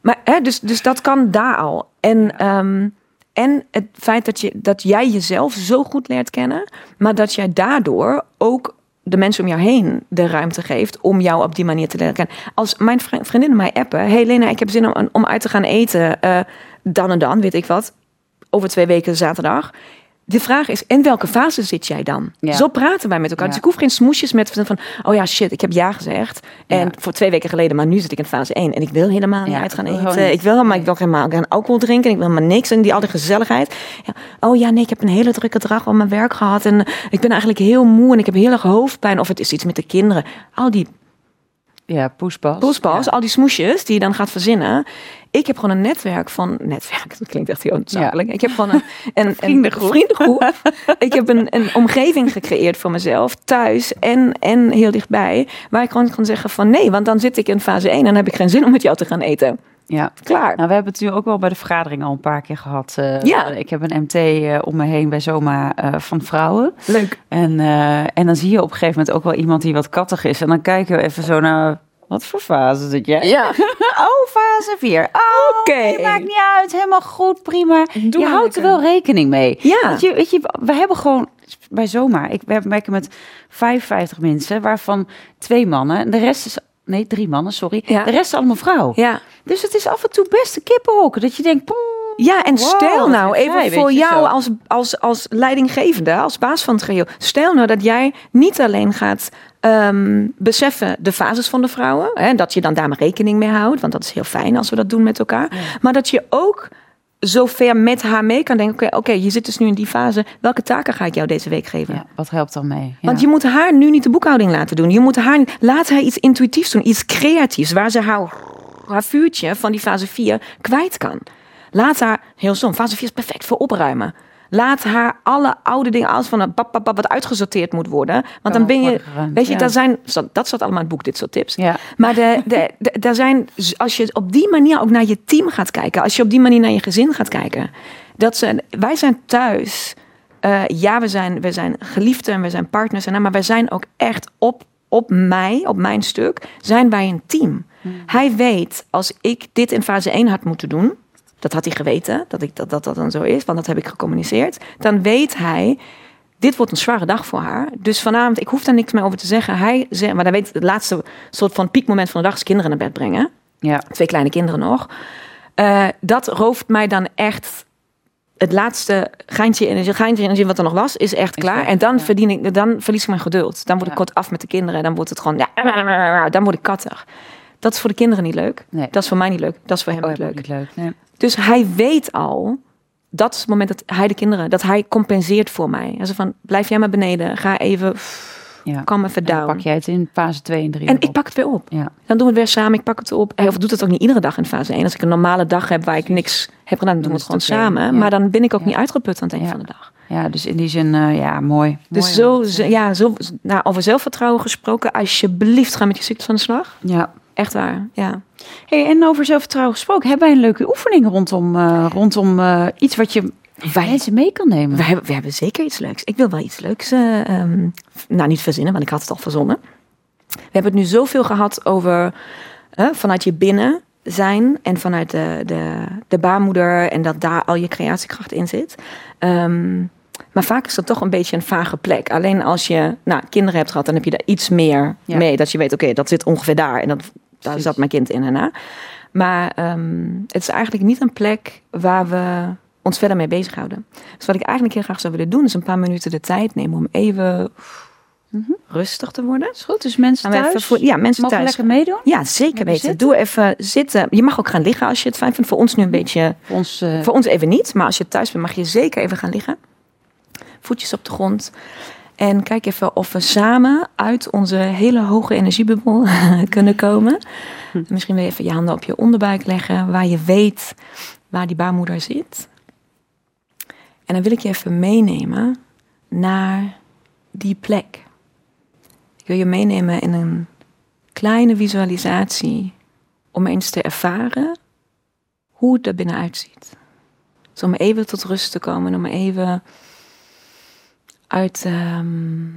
Maar hè, dus, dus dat kan daar al. En um, en het feit dat, je, dat jij jezelf zo goed leert kennen, maar dat jij daardoor ook de mensen om jou heen de ruimte geeft om jou op die manier te leren kennen. Als mijn vriendinnen mij appen, hey Lena, ik heb zin om, uit te gaan eten, uh, dan en dan, weet ik wat, over twee weken zaterdag de vraag is, in welke fase zit jij dan? Zo praten wij met elkaar. Dus ik hoef geen smoesjes met van, oh ja, shit, ik heb ja gezegd. En voor twee weken geleden, maar nu zit ik in fase 1. En ik wil helemaal niet uit gaan eten. Ik wil, maar ik wil helemaal geen alcohol drinken. Ik wil maar niks. En die al die gezelligheid. Oh ja, nee, ik heb een hele drukke dag op mijn werk gehad. En ik ben eigenlijk heel moe en ik heb heel erg hoofdpijn. Of het is iets met de kinderen. Al die ja, poespas. Poespas, al die smoesjes die je dan gaat verzinnen. Ik heb gewoon een netwerk van... Netwerk, dat klinkt echt heel zakelijk. Ik heb gewoon een, een, vriendengroep. vriendengroep. ik heb een, een omgeving gecreëerd voor mezelf. Thuis en, en heel dichtbij. Waar ik gewoon kan zeggen van nee. Want dan zit ik in fase 1 en dan heb ik geen zin om met jou te gaan eten. Ja, klaar. Nou, we hebben het nu ook wel bij de vergadering al een paar keer gehad. Uh, ja. Ik heb een MT uh, eh, om me heen bij Zoma uh, van vrouwen. Leuk. En, en dan zie je op een gegeven moment ook wel iemand die wat kattig is. En dan kijken we even zo naar wat voor fase zit jij? Ja. oh, fase 4. Oh, Oké. Okay. Maakt niet uit. Helemaal goed. Prima. Doe je houdt er wel rekening mee. Ja. Je, weet je, we hebben gewoon bij zomaar. Ik, we werken met 55 mensen, waarvan twee mannen. De rest is nee, drie mannen, sorry. Ja. De rest is allemaal vrouw. Ja. Dus het is af en toe best een kippenhok. Dat je denkt, Ja, en Wow, stel nou even voor jou zo. als, als, als leidinggevende, als baas van het geheel. Stel nou dat jij niet alleen gaat ehm, beseffen de fases van de vrouwen. Hè, dat je dan daar maar rekening mee houdt. Want dat is heel fijn als we dat doen met elkaar. Maar dat je ook zover met haar mee kan denken. Oké, oké, je zit dus nu in die fase. Welke taken ga ik jou deze week geven? Ja, wat helpt dan mee? Ja. Want je moet haar nu niet de boekhouding laten doen. Je moet haar niet- laat haar iets intuïtiefs doen, iets creatiefs, waar ze haar, haar vuurtje van die fase 4 kwijt kan. Laat haar, heel stom, fase 4 is perfect voor opruimen. Laat haar alle oude dingen, alles van een pap, pap, pap, wat uitgesorteerd moet worden. Want Kan dan ben je, weet je, ja. daar zijn, dat staat allemaal in het boek, dit soort tips. Ja. Maar de, de, de- daar zijn, als je op die manier ook naar je team gaat kijken, als je op die manier naar je gezin gaat kijken, dat ze, wij zijn thuis. eh, ja, we zijn, we zijn geliefden en we zijn partners, en, maar wij zijn ook echt op, op mij, op mijn stuk, zijn wij een team. Hij weet, als ik dit in fase 1 had moeten doen, dat had hij geweten, dat, ik, dat, dat dat dan zo is, want dat heb ik gecommuniceerd, dan weet hij, dit wordt een zware dag voor haar. Dus vanavond, ik hoef daar niks meer over te zeggen. Hij zegt, maar dan weet het laatste soort van piekmoment van de dag is kinderen naar bed brengen. Ja. Twee kleine kinderen nog. Eh, dat rooft mij dan echt. Het laatste geintje energie, geintje energie wat er nog was, is echt Is klaar. en dan, verdien ik, dan verlies ik mijn geduld. Dan word ik Ja. kort af met de kinderen. Dan wordt het gewoon, ja, dan word ik kattig. Dat is voor de kinderen niet leuk. Nee. Dat is voor mij niet leuk. Dat is voor hem Oh, niet leuk. niet leuk. Nee. Dus hij weet al, dat is het moment dat hij de kinderen, dat hij compenseert voor mij. Hij van, blijf jij maar beneden. Ga even, Ja. kom even En dan down. pak jij het in fase 2 en 3. En ik pak het weer op. Ja. Dan doen we het weer samen. Ik pak het op. Of doet het ook niet iedere dag in fase 1. Als ik een normale dag heb waar ik niks heb gedaan, dan doen we het gewoon samen. ja. Maar dan ben ik ook niet uitgeput aan het einde van de dag. ja, dus in die zin, eh, ja, mooi. Dus Mooi, zo- ja, zo, nou, over zelfvertrouwen gesproken. Alsjeblieft, ga met je ziekte van de slag. Ja. Echt waar, ja. Hey, en over zelfvertrouwen gesproken, hebben wij een leuke oefening rondom, eh, rondom eh, iets wat je Wij- mensen mee kan nemen? We hebben, we hebben zeker iets leuks. Ik wil wel iets leuks, eh, ehm, nou niet verzinnen, want ik had het al verzonnen. We hebben het nu zoveel gehad over vanuit je binnen zijn en vanuit de, de, de baarmoeder en dat daar al je creatiekracht in zit. Ehm, maar vaak is dat toch een beetje een vage plek. Alleen als je nou, kinderen hebt gehad, dan heb je daar iets meer Ja. mee. Dat je weet, oké, dat zit ongeveer daar. En dat, daar zat mijn kind in en na. Maar ehm, het is eigenlijk niet een plek waar we ons verder mee bezighouden. Dus wat ik eigenlijk heel graag zou willen doen, is een paar minuten de tijd nemen om even Mhm. rustig te worden. Is goed, dus mensen even thuis voor- ja, mensen mogen thuis. lekker meedoen. Ja, zeker Even weten. zitten. Doe even zitten. Je mag ook gaan liggen als je het fijn vindt. Voor ons nu een beetje, Voor ons, eh, voor ons even niet. Maar als je thuis bent, mag je zeker even gaan liggen. Voetjes op de grond. En kijk even of we samen uit onze hele hoge energiebubbel kunnen komen. Hm. Misschien wil je even je handen op je onderbuik leggen, waar je weet waar die baarmoeder zit. En dan wil ik je even meenemen naar die plek. Ik wil je meenemen in een kleine visualisatie om eens te ervaren hoe het er binnenuit ziet. Dus om even tot rust te komen, om even uit, ehm,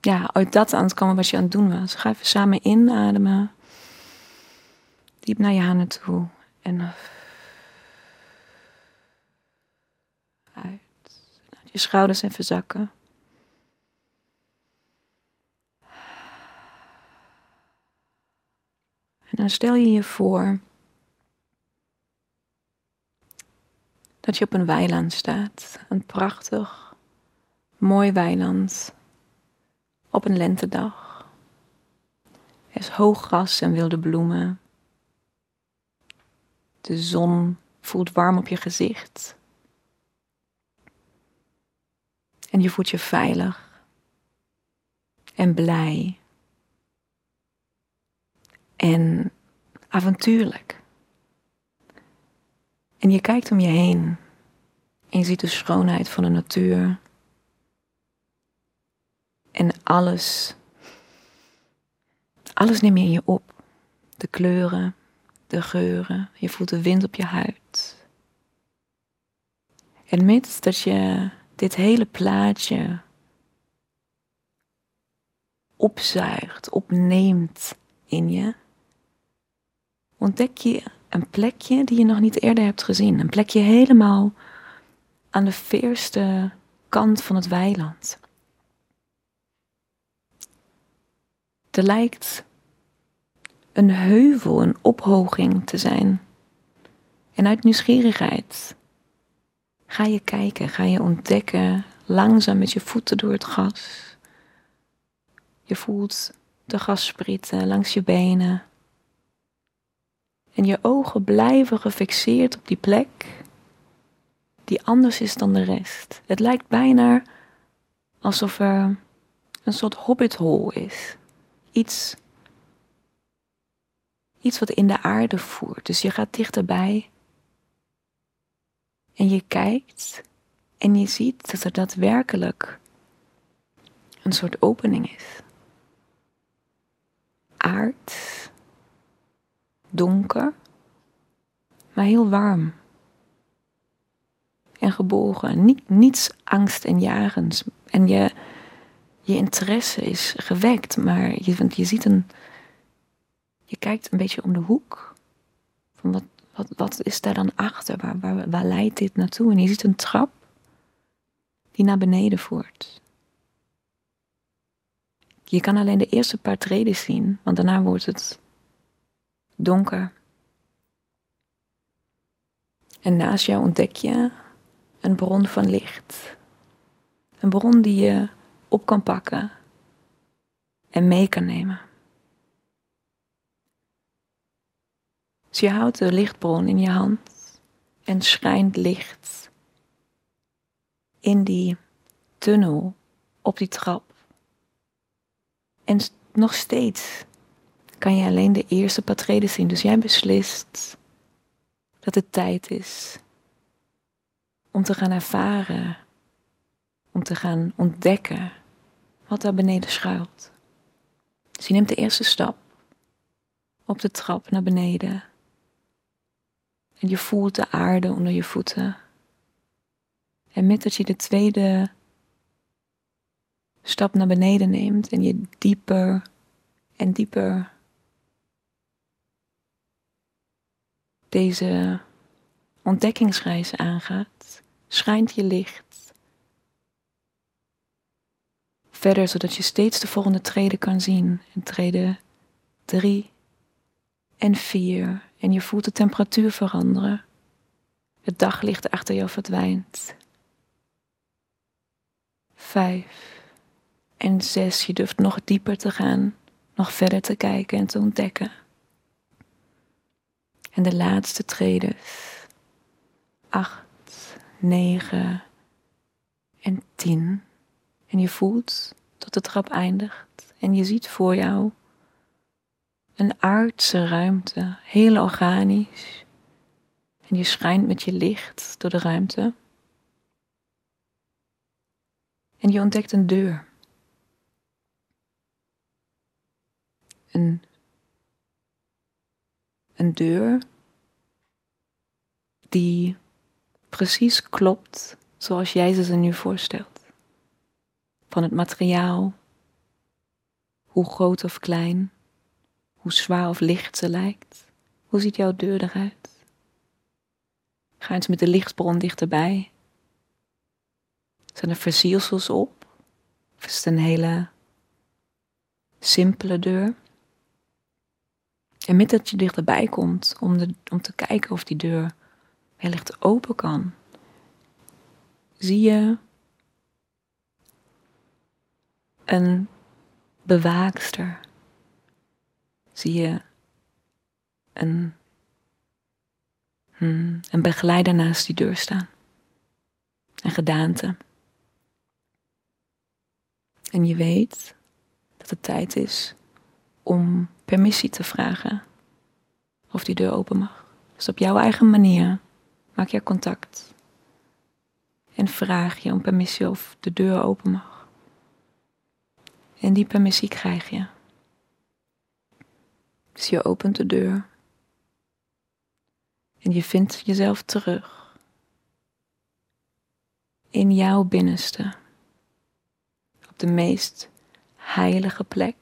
ja, uit dat aan te komen wat je aan het doen was. Ga even samen inademen. Diep naar je handen toe. En uit. Laat je schouders even zakken. En dan stel je je voor dat je op een weiland staat. Een prachtig, mooi weiland. Op een lentedag. Er is hoog gras en wilde bloemen. De zon voelt warm op je gezicht. En je voelt je veilig. En blij. En avontuurlijk. En je kijkt om je heen. En je ziet de schoonheid van de natuur. En alles. Alles neem je in je op. De kleuren, de geuren. Je voelt de wind op je huid. En mits dat je dit hele plaatje opzuigt, opneemt in je, ontdek je een plekje die je nog niet eerder hebt gezien. Een plekje helemaal aan de veerste kant van het weiland. Er lijkt een heuvel, een ophoging te zijn. En uit nieuwsgierigheid ga je kijken, ga je ontdekken, langzaam met je voeten door het gas. Je voelt de gas sprieten langs je benen. En je ogen blijven gefixeerd op die plek die anders is dan de rest. Het lijkt bijna alsof er een soort hobbithol is. Iets, iets wat in de aarde voert. Dus je gaat dichterbij en je kijkt en je ziet dat er daadwerkelijk een soort opening is. Aard, donker, maar heel warm en gebogen. Niet, niets angst en jagens. En je, je interesse is gewekt, maar je, want je ziet een. Je kijkt een beetje om de hoek. Van wat, wat, wat is daar dan achter? Waar, waar, waar leidt dit naartoe? En je ziet een trap die naar beneden voert. Je kan alleen de eerste paar treden zien, want daarna wordt het donker. En naast jou ontdek je een bron van licht. Een bron die je op kan pakken en mee kan nemen. Dus je houdt de lichtbron in je hand en schijnt licht in die tunnel op die trap. En nog steeds kan je alleen de eerste patreden zien. Dus jij beslist dat het tijd is om te gaan ervaren, om te gaan ontdekken wat daar beneden schuilt. Dus je neemt de eerste stap op de trap naar beneden. En je voelt de aarde onder je voeten. En met dat je de tweede stap naar beneden neemt en je dieper en dieper deze ontdekkingsreis aangaat, schijnt je licht. Verder, zodat je steeds de volgende treden kan zien. En treden drie en vier. En je voelt de temperatuur veranderen. Het daglicht achter jou verdwijnt. Vijf en zes. Je durft nog dieper te gaan, nog verder te kijken en te ontdekken. En de laatste treden. Acht 9 en 10. En je voelt dat de trap eindigt. En je ziet voor jou een aardse ruimte, heel organisch. En je schijnt met je licht door de ruimte. En je ontdekt een deur. Een, een deur die precies klopt zoals jij ze ze nu voorstelt. Van het materiaal, hoe groot of klein, hoe zwaar of licht ze lijkt. Hoe ziet jouw deur eruit? Ga eens met de lichtbron dichterbij. Zijn er versiersels op? Of is het een hele simpele deur? En met dat je dichterbij komt om, de, om te kijken of die deur wellicht open kan, zie je een bewaakster. Zie je een, hmm, een begeleider naast die deur staan. Een gedaante. En je weet dat het tijd is om permissie te vragen of die deur open mag. Dus op jouw eigen manier Maak je contact. En vraag je om permissie of de deur open mag. En die permissie krijg je. Dus je opent de deur. En je vindt jezelf terug. In jouw binnenste. Op de meest heilige plek.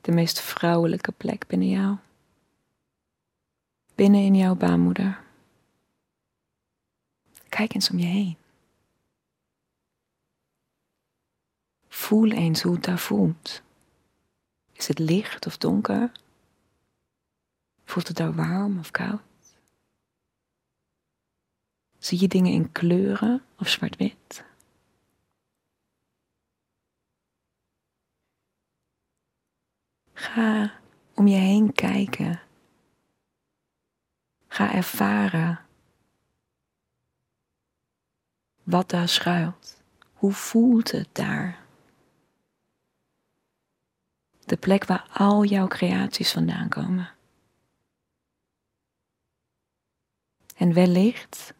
De meest vrouwelijke plek binnen jou. Binnen in jouw baarmoeder. Kijk eens om je heen. Voel eens hoe het daar voelt. Is het licht of donker? Voelt het daar warm of koud? Zie je dingen in kleuren of zwart-wit? Ga om je heen kijken. Ga ervaren wat daar schuilt. Hoe voelt het daar? De plek waar al jouw creaties vandaan komen. En wellicht,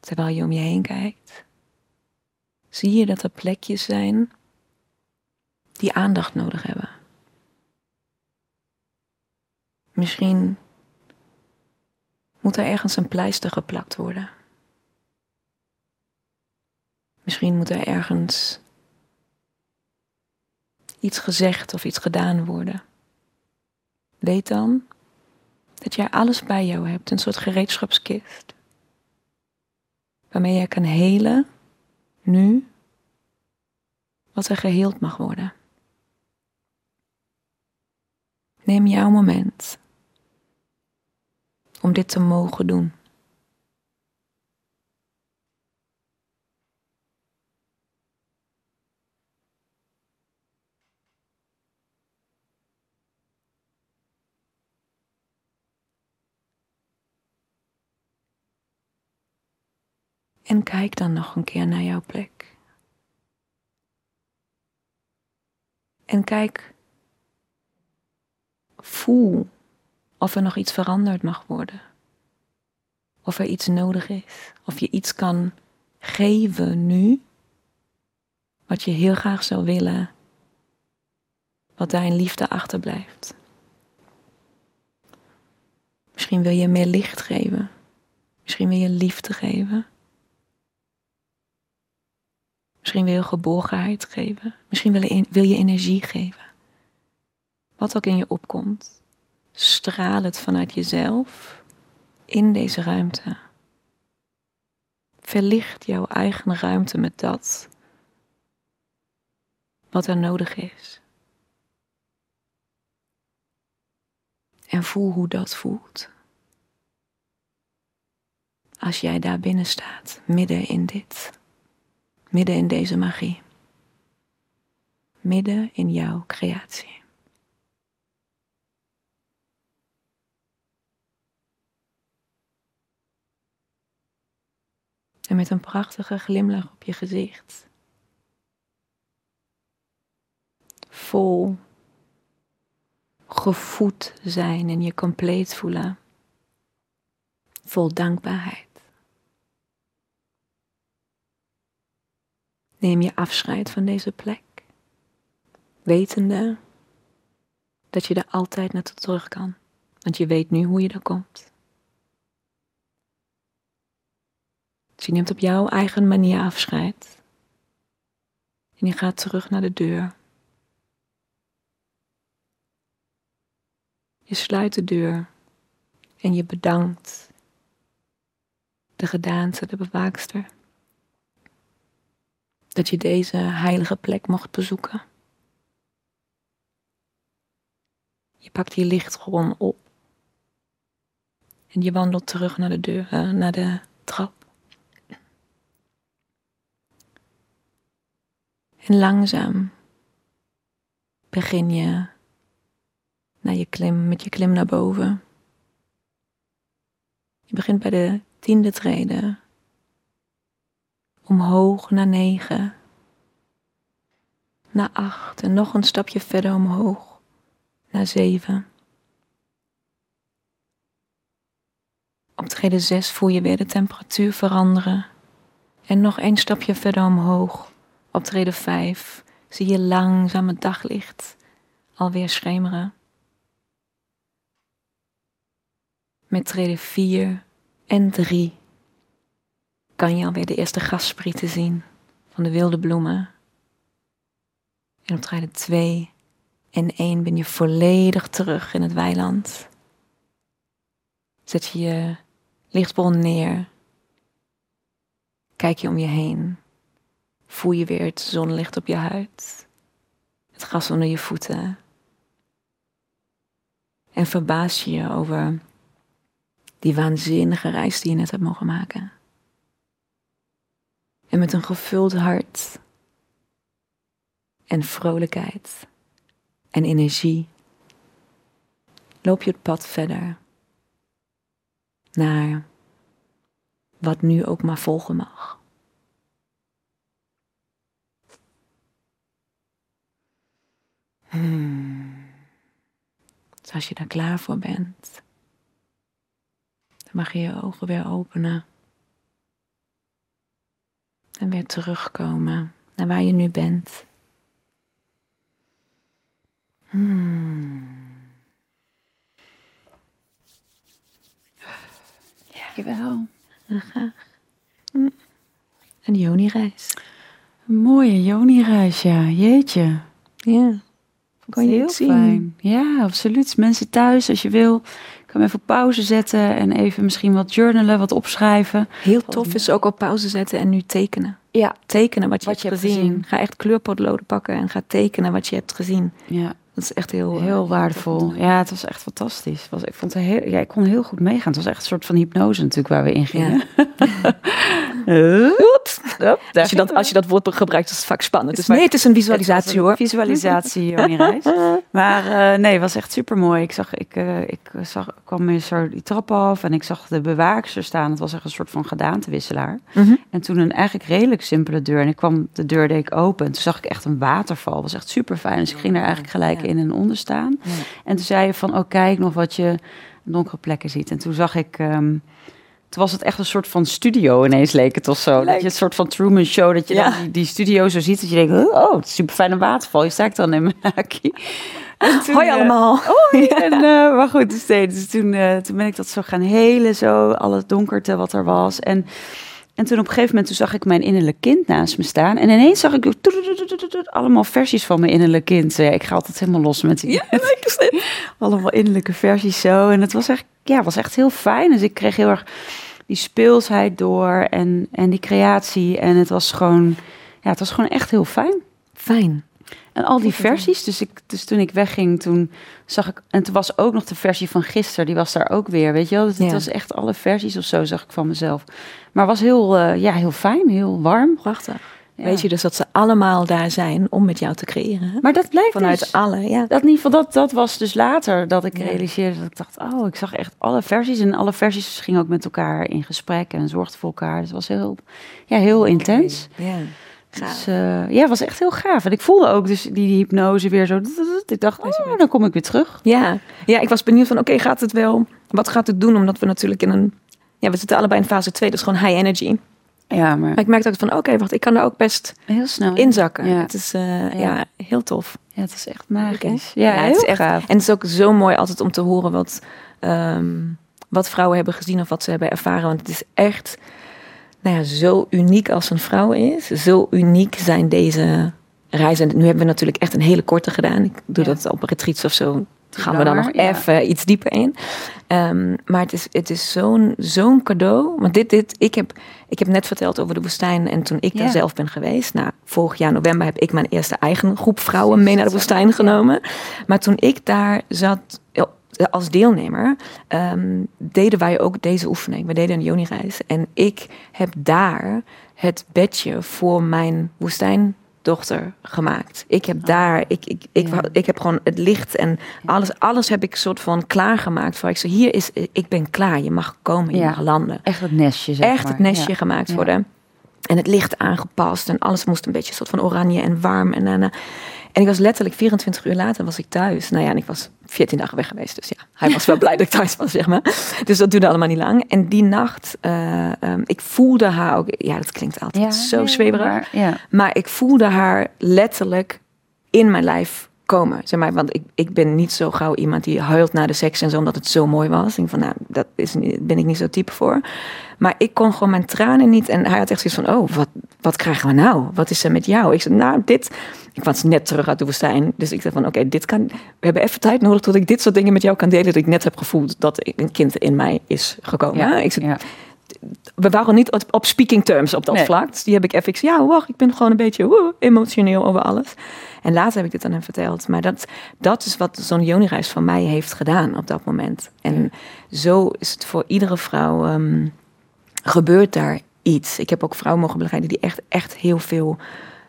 terwijl je om je heen kijkt, zie je dat er plekjes zijn die aandacht nodig hebben. Misschien moet er ergens een pleister geplakt worden. Misschien moet er ergens iets gezegd of iets gedaan worden. Weet dan dat jij alles bij jou hebt, een soort gereedschapskist. Waarmee jij kan helen, nu, wat er geheeld mag worden. Neem jouw moment om dit te mogen doen. En kijk dan nog een keer naar jouw plek. En kijk, voel of er nog iets veranderd mag worden. Of er iets nodig is. Of je iets kan geven nu. Wat je heel graag zou willen. Wat daar in liefde achterblijft. Misschien wil je meer licht geven. Misschien wil je liefde geven. Misschien wil je geborgenheid geven. Misschien wil je, wil je energie geven. Wat ook in je opkomt, straal het vanuit jezelf in deze ruimte. Verlicht jouw eigen ruimte met dat wat er nodig is. En voel hoe dat voelt. Als jij daar binnen staat, midden in dit. Midden in deze magie. Midden in jouw creatie. En met een prachtige glimlach op je gezicht. Vol gevoed zijn en je compleet voelen. Vol dankbaarheid. Neem je afscheid van deze plek, wetende dat je er altijd naartoe terug kan, want je weet nu hoe je er komt. Dus je neemt op jouw eigen manier afscheid en je gaat terug naar de deur. Je sluit de deur en je bedankt de gedaante, de bewaakster dat je deze heilige plek mocht bezoeken. Je pakt je licht gewoon op. En je wandelt terug naar de deur, uh, naar de trap. En langzaam begin je naar je klim, met je klim naar boven. Je begint bij de tiende treden omhoog naar negen, naar acht en nog een stapje verder omhoog naar zeven. Op treden zes voel je weer de temperatuur veranderen en nog een stapje verder omhoog. Op treden vijf zie je langzaam het daglicht alweer schemeren. Met treden vier en drie kan je alweer de eerste gastsprieten zien van de wilde bloemen. En op treden 2 en 1 ben je volledig terug in het weiland. Zet je je lichtbron neer. Kijk je om je heen. Voel je weer het zonlicht op je huid. Het gras onder je voeten. En verbaas je je over die waanzinnige reis die je net hebt mogen maken. En met een gevuld hart en vrolijkheid en energie loop je het pad verder naar wat nu ook maar volgen mag. Hmm. Dus als je daar klaar voor bent, dan mag je je ogen weer openen. En weer terugkomen naar waar je nu bent. Hmm. Dankjewel. Graag. Een Joni-reis. Een mooie Joni-reis, ja. Jeetje. Ja. Kan je heel zien? fijn. Ja, absoluut. Mensen thuis, als je wil, kan even pauze zetten en even misschien wat journalen, wat opschrijven. Heel tof is ook op pauze zetten en nu tekenen. Ja. Tekenen wat je, hebt, gezien. gezien. Ga echt kleurpotloden pakken en ga tekenen wat je hebt gezien. Ja. Dat is echt heel, heel uh, waardevol. Ja, het was echt fantastisch. Was, ik, vond het heel, ja, ik kon heel goed meegaan. Het was echt een soort van hypnose natuurlijk waar we in gingen. Ja. Als, je dat, als je dat woord gebruikt, is het vaak spannend. Dus nee, het is een visualisatie hoor. Visualisatie, Joni Reis. Maar uh, nee, het was echt super mooi. Ik, zag, ik, uh, ik zag, kwam weer zo die trap af en ik zag de bewaakster staan. Het was echt een soort van gedaantewisselaar. Mm -hmm. En toen een eigenlijk redelijk simpele deur. En ik kwam de deur deed ik open. En toen zag ik echt een waterval. Het was echt super fijn. Dus ik ging daar eigenlijk gelijk in en onder staan. Ja. En toen zei je van, oh kijk nog wat je donkere plekken ziet. En toen zag ik... Um, toen was het echt een soort van studio ineens leek het of zo. Dat je een soort van Truman Show, dat je ja. dan die, die, studio zo ziet. Dat je denkt, oh, het is super fijne waterval. Je staat dan in mijn haakje. Hoi uh, allemaal. Hoi. En, uh, maar goed, dus, dus toen, uh, toen ben ik dat zo gaan helen, zo. Alle donkerte wat er was. En en toen op een gegeven moment toen zag ik mijn innerlijk kind naast me staan. En ineens zag ik allemaal versies van mijn innerlijk kind. Ja, ik ga altijd helemaal los met die. Ja, allemaal innerlijke versies zo. En het was echt, ja, was echt heel fijn. Dus ik kreeg heel erg die speelsheid door en, en die creatie. En het was gewoon, ja, het was gewoon echt heel fijn. Fijn. En al die versies. Dus, ik, dus toen ik wegging, toen zag ik. En toen was ook nog de versie van gisteren, die was daar ook weer. Weet je wel? Dus het was echt alle versies of zo, zag ik van mezelf. Maar was heel, uh, ja, heel fijn, heel warm. Prachtig. Ja. Weet je dus dat ze allemaal daar zijn om met jou te creëren? Maar dat blijkt vanuit dus, alle. Ja. Dat in ieder geval dat, dat was dus later dat ik ja. realiseerde dat ik dacht, oh, ik zag echt alle versies en alle versies gingen ook met elkaar in gesprek en zorgden voor elkaar. Dus het was heel, ja, heel intens. Ja. Dus uh, ja, was echt heel gaaf. En ik voelde ook dus die, hypnose weer zo. Ik dacht, oh, dan kom ik weer terug. Ja, ja ik was benieuwd van, oké, okay, gaat het wel? Wat gaat het doen? Omdat we natuurlijk in een... Ja, we zitten allebei in fase 2, dus gewoon high energy. Ja, maar... maar ik merkte ook van, oké, okay, wacht, ik kan er ook best heel snel inzakken. Ja. Het is uh, ja. ja. heel tof. Ja, het is echt magisch. Ja, ja, het is echt gaaf. En het is ook zo mooi altijd om te horen wat, um, wat vrouwen hebben gezien of wat ze hebben ervaren. Want het is echt nou ja, zo uniek als een vrouw is. Zo uniek zijn deze reizen. Nu hebben we natuurlijk echt een hele korte gedaan. Ik doe ja. dat op retreats of zo. Gaan we dan nog ja. even iets dieper in. Um, maar het is, het is zo'n zo'n cadeau. Want dit, dit, ik, heb, ik heb net verteld over de woestijn. En toen ik ja. daar zelf ben geweest. Nou, vorig jaar november heb ik mijn eerste eigen groep vrouwen mee naar de woestijn genomen. Maar toen ik daar zat als deelnemer um, deden wij ook deze oefening. We deden een Joni-reis. En ik heb daar het bedje voor mijn woestijndochter gemaakt. Ik heb oh. daar, ik, ik, ik, ja. ik, heb gewoon het licht en alles, alles heb ik soort van klaargemaakt. Voor ik zo, hier is, ik ben klaar, je mag komen, je ja. mag landen. Echt het nestje, zeg Echt maar. het nestje gemaakt worden. En het licht aangepast en alles moest een beetje soort van oranje en warm. En, en, en ik was letterlijk 24 uur later was ik thuis. Nou ja, en ik was 14 dagen weg geweest. Dus ja, hij was wel blij dat ik thuis was, zeg maar. Dus dat duurde allemaal niet lang. En die nacht, uh, um, ik voelde haar ook... Ja, dat klinkt altijd ja, zo zweverig. Maar, ja. maar ik voelde haar letterlijk in mijn lijf komen. Zeg maar, want ik, ik ben niet zo gauw iemand die huilt na de seks en zo, omdat het zo mooi was. Ik denk van, nou, dat is, ben ik niet zo type voor. Maar ik kon gewoon mijn tranen niet. En hij had echt zoiets van, oh, wat, wat krijgen we nou? Wat is er met jou? Ik zei, nou, dit... Ik was net terug uit de woestijn. Dus ik zei van, oké, okay, dit kan... We hebben even tijd nodig tot ik dit soort dingen met jou kan delen. Dat ik net heb gevoeld dat een kind in mij is gekomen. Ja, ik zei, ja. We waren niet op, speaking terms op dat vlak. Dus die heb ik even, ja, wacht, ik ben gewoon een beetje emotioneel over alles. En later heb ik dit aan hem verteld. Maar dat, dat is wat zo'n Joni-reis van mij heeft gedaan op dat moment. En zo is het voor iedere vrouw um, gebeurt daar iets. Ik heb ook vrouwen mogen begeleiden die echt, echt heel veel,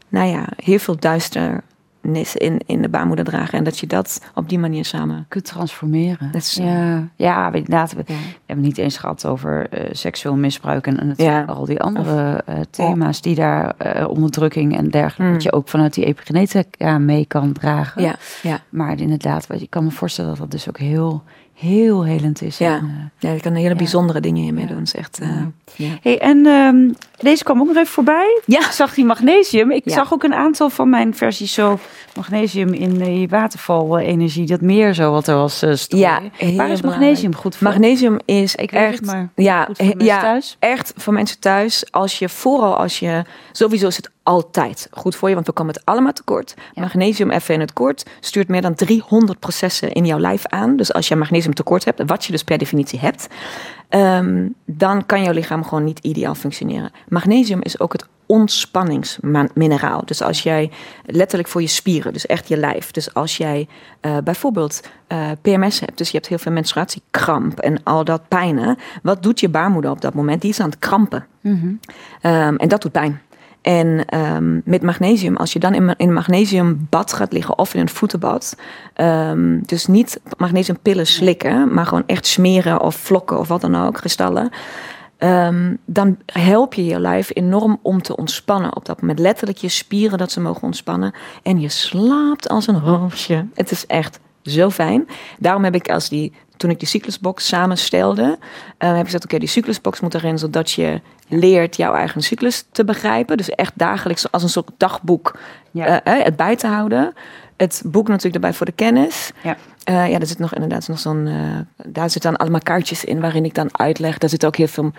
nou ja, heel veel duister in, in de baarmoeder dragen. En dat je dat op die manier samen kunt transformeren. Dat is, ja, ja, inderdaad. We, hebben niet eens gehad over uh, seksueel misbruik en, ja. al die andere uh, thema's die daar uh, onderdrukking en dergelijke. Mm. Dat je ook vanuit die epigenetica mee kan dragen. Ja. Ja. Maar inderdaad, ik kan me voorstellen dat dat dus ook heel heel helend is. Ja, en, uh, ja je kan hele bijzondere dingen hiermee doen. is echt, uh, ja. Hey, en um, deze kwam ook nog even voorbij. Ja. Ik zag die magnesium. Ik zag ook een aantal van mijn versies zo magnesium in die waterval-energie. Dat meer zo wat er was uh, Ja, Waar is magnesium goed voor? Magnesium is ik echt, maar ja, goed voor ja, thuis. echt voor mensen thuis. Als je vooral als je sowieso is het altijd goed voor je, want we komen het allemaal tekort. Magnesium even in het kort stuurt meer dan 300 processen in jouw lijf aan. Dus als je magnesium tekort hebt, wat je dus per definitie hebt, ehm, dan kan jouw lichaam gewoon niet ideaal functioneren. Magnesium is ook het ontspanningsmineraal. Dus als jij letterlijk voor je spieren, dus echt je lijf. Dus als jij uh, bijvoorbeeld uh, eh, PMS hebt, dus je hebt heel veel menstruatiekramp en al dat pijnen. Wat doet je baarmoeder op dat moment? Die is aan het krampen. Mm en dat doet pijn. En um, met magnesium, als je dan in, in een magnesiumbad gaat liggen of in een voetenbad, um, dus niet magnesiumpillen slikken, maar gewoon echt smeren of vlokken of wat dan ook, kristallen. Um, dan help je je lijf enorm om te ontspannen. Op dat moment letterlijk je spieren dat ze mogen ontspannen. En je slaapt als een roosje. Het is echt zo fijn. Daarom heb ik als die toen ik die cyclusbox samenstelde, uh, heb ik gezegd: oké, die cyclusbox moet erin zodat je leert jouw eigen cyclus te begrijpen. Dus echt dagelijks als een soort dagboek ja. uh, het bij te houden. Het boek natuurlijk erbij voor de kennis. Ja. Uh, ja, er zit nog inderdaad nog zo'n. Daar zitten dan allemaal kaartjes in waarin ik dan uitleg. Daar zit ook heel veel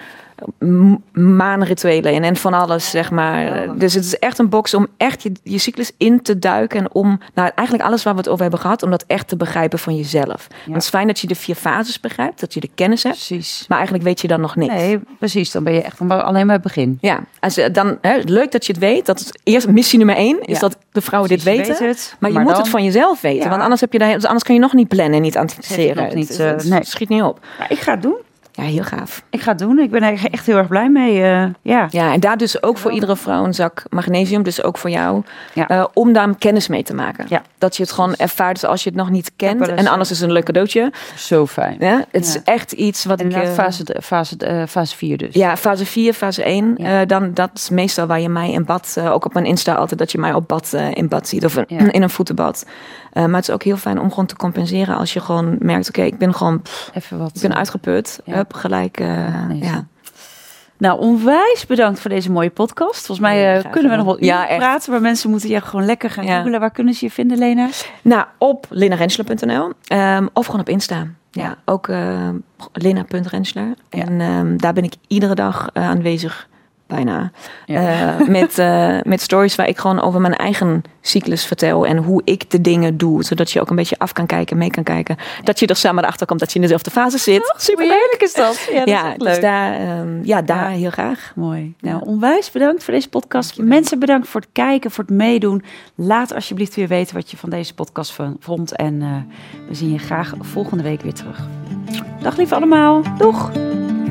maanrituelen in en van alles, zeg maar. Dus het is echt een box om echt je, je cyclus in te duiken. En om, nou eigenlijk alles waar we het over hebben gehad, om dat echt te begrijpen van jezelf. Want het is fijn dat je de vier fases begrijpt, dat je de kennis hebt. Precies. Maar eigenlijk weet je dan nog niks. Nee, precies. Dan ben je echt alleen maar het begin. Ja, als, dan, hè, leuk dat je het weet. Dat is eerst missie nummer één, is dat de vrouwen dit weten. Het, maar je moet het van jezelf weten. Want anders, heb je daar, anders kan je nog niet plannen en niet anticiperen. Niet, uh, nee. schiet niet op. Maar ik ga het doen. Ja, heel gaaf. Ik ga het doen. Ik ben er echt heel erg blij mee. Uh, ja. ja, en daar dus ook voor iedere vrouw een zak magnesium. Dus ook voor jou. Ja. Uh, om daar kennis mee te maken. Ja. Dat je het gewoon ervaart als je het nog niet kent. En anders is het een leuk cadeautje. Zo fijn. Ja, het is echt iets wat en ik... fase, fase, fase 4 dus. Ja, fase 4, fase 1. Uh, dan, dat is meestal waar je mij in bad... ook op mijn Insta altijd dat je mij op bad, in bad ziet. Of in een voetenbad. Uh, maar het is ook heel fijn om gewoon te compenseren als je gewoon merkt, oké, ik ben gewoon, Even wat, ik ben uitgeput. Ja. Gelijk, uh, ja. Nou, onwijs bedankt voor deze mooie podcast. Volgens mij uh, kunnen we nog wel ja, praten, maar mensen moeten je gewoon lekker gaan googelen. Waar kunnen ze je vinden, Lena? Nou, op lenarensler.nl um, ehm, of gewoon op Insta. Ja, ook uh, lena.rensler. En um, daar ben ik iedere dag aanwezig bijna. Ja. Uh, met, uh, met stories waar ik gewoon over mijn eigen cyclus vertel en hoe ik de dingen doe. Zodat je ook een beetje af kan kijken, mee kan kijken. Dat je er samen achter komt dat je in dezelfde fase zit. Oh, super leuk is dat. Ja, dat ja, is dus leuk. daar, um, ja, daar heel graag. Mooi. Nou, onwijs bedankt voor deze podcast. Mensen bedankt voor het kijken, voor het meedoen. Laat alsjeblieft weer weten wat je van deze podcast vond. En uh, we zien je graag volgende week weer terug. Dag lief allemaal. Doeg!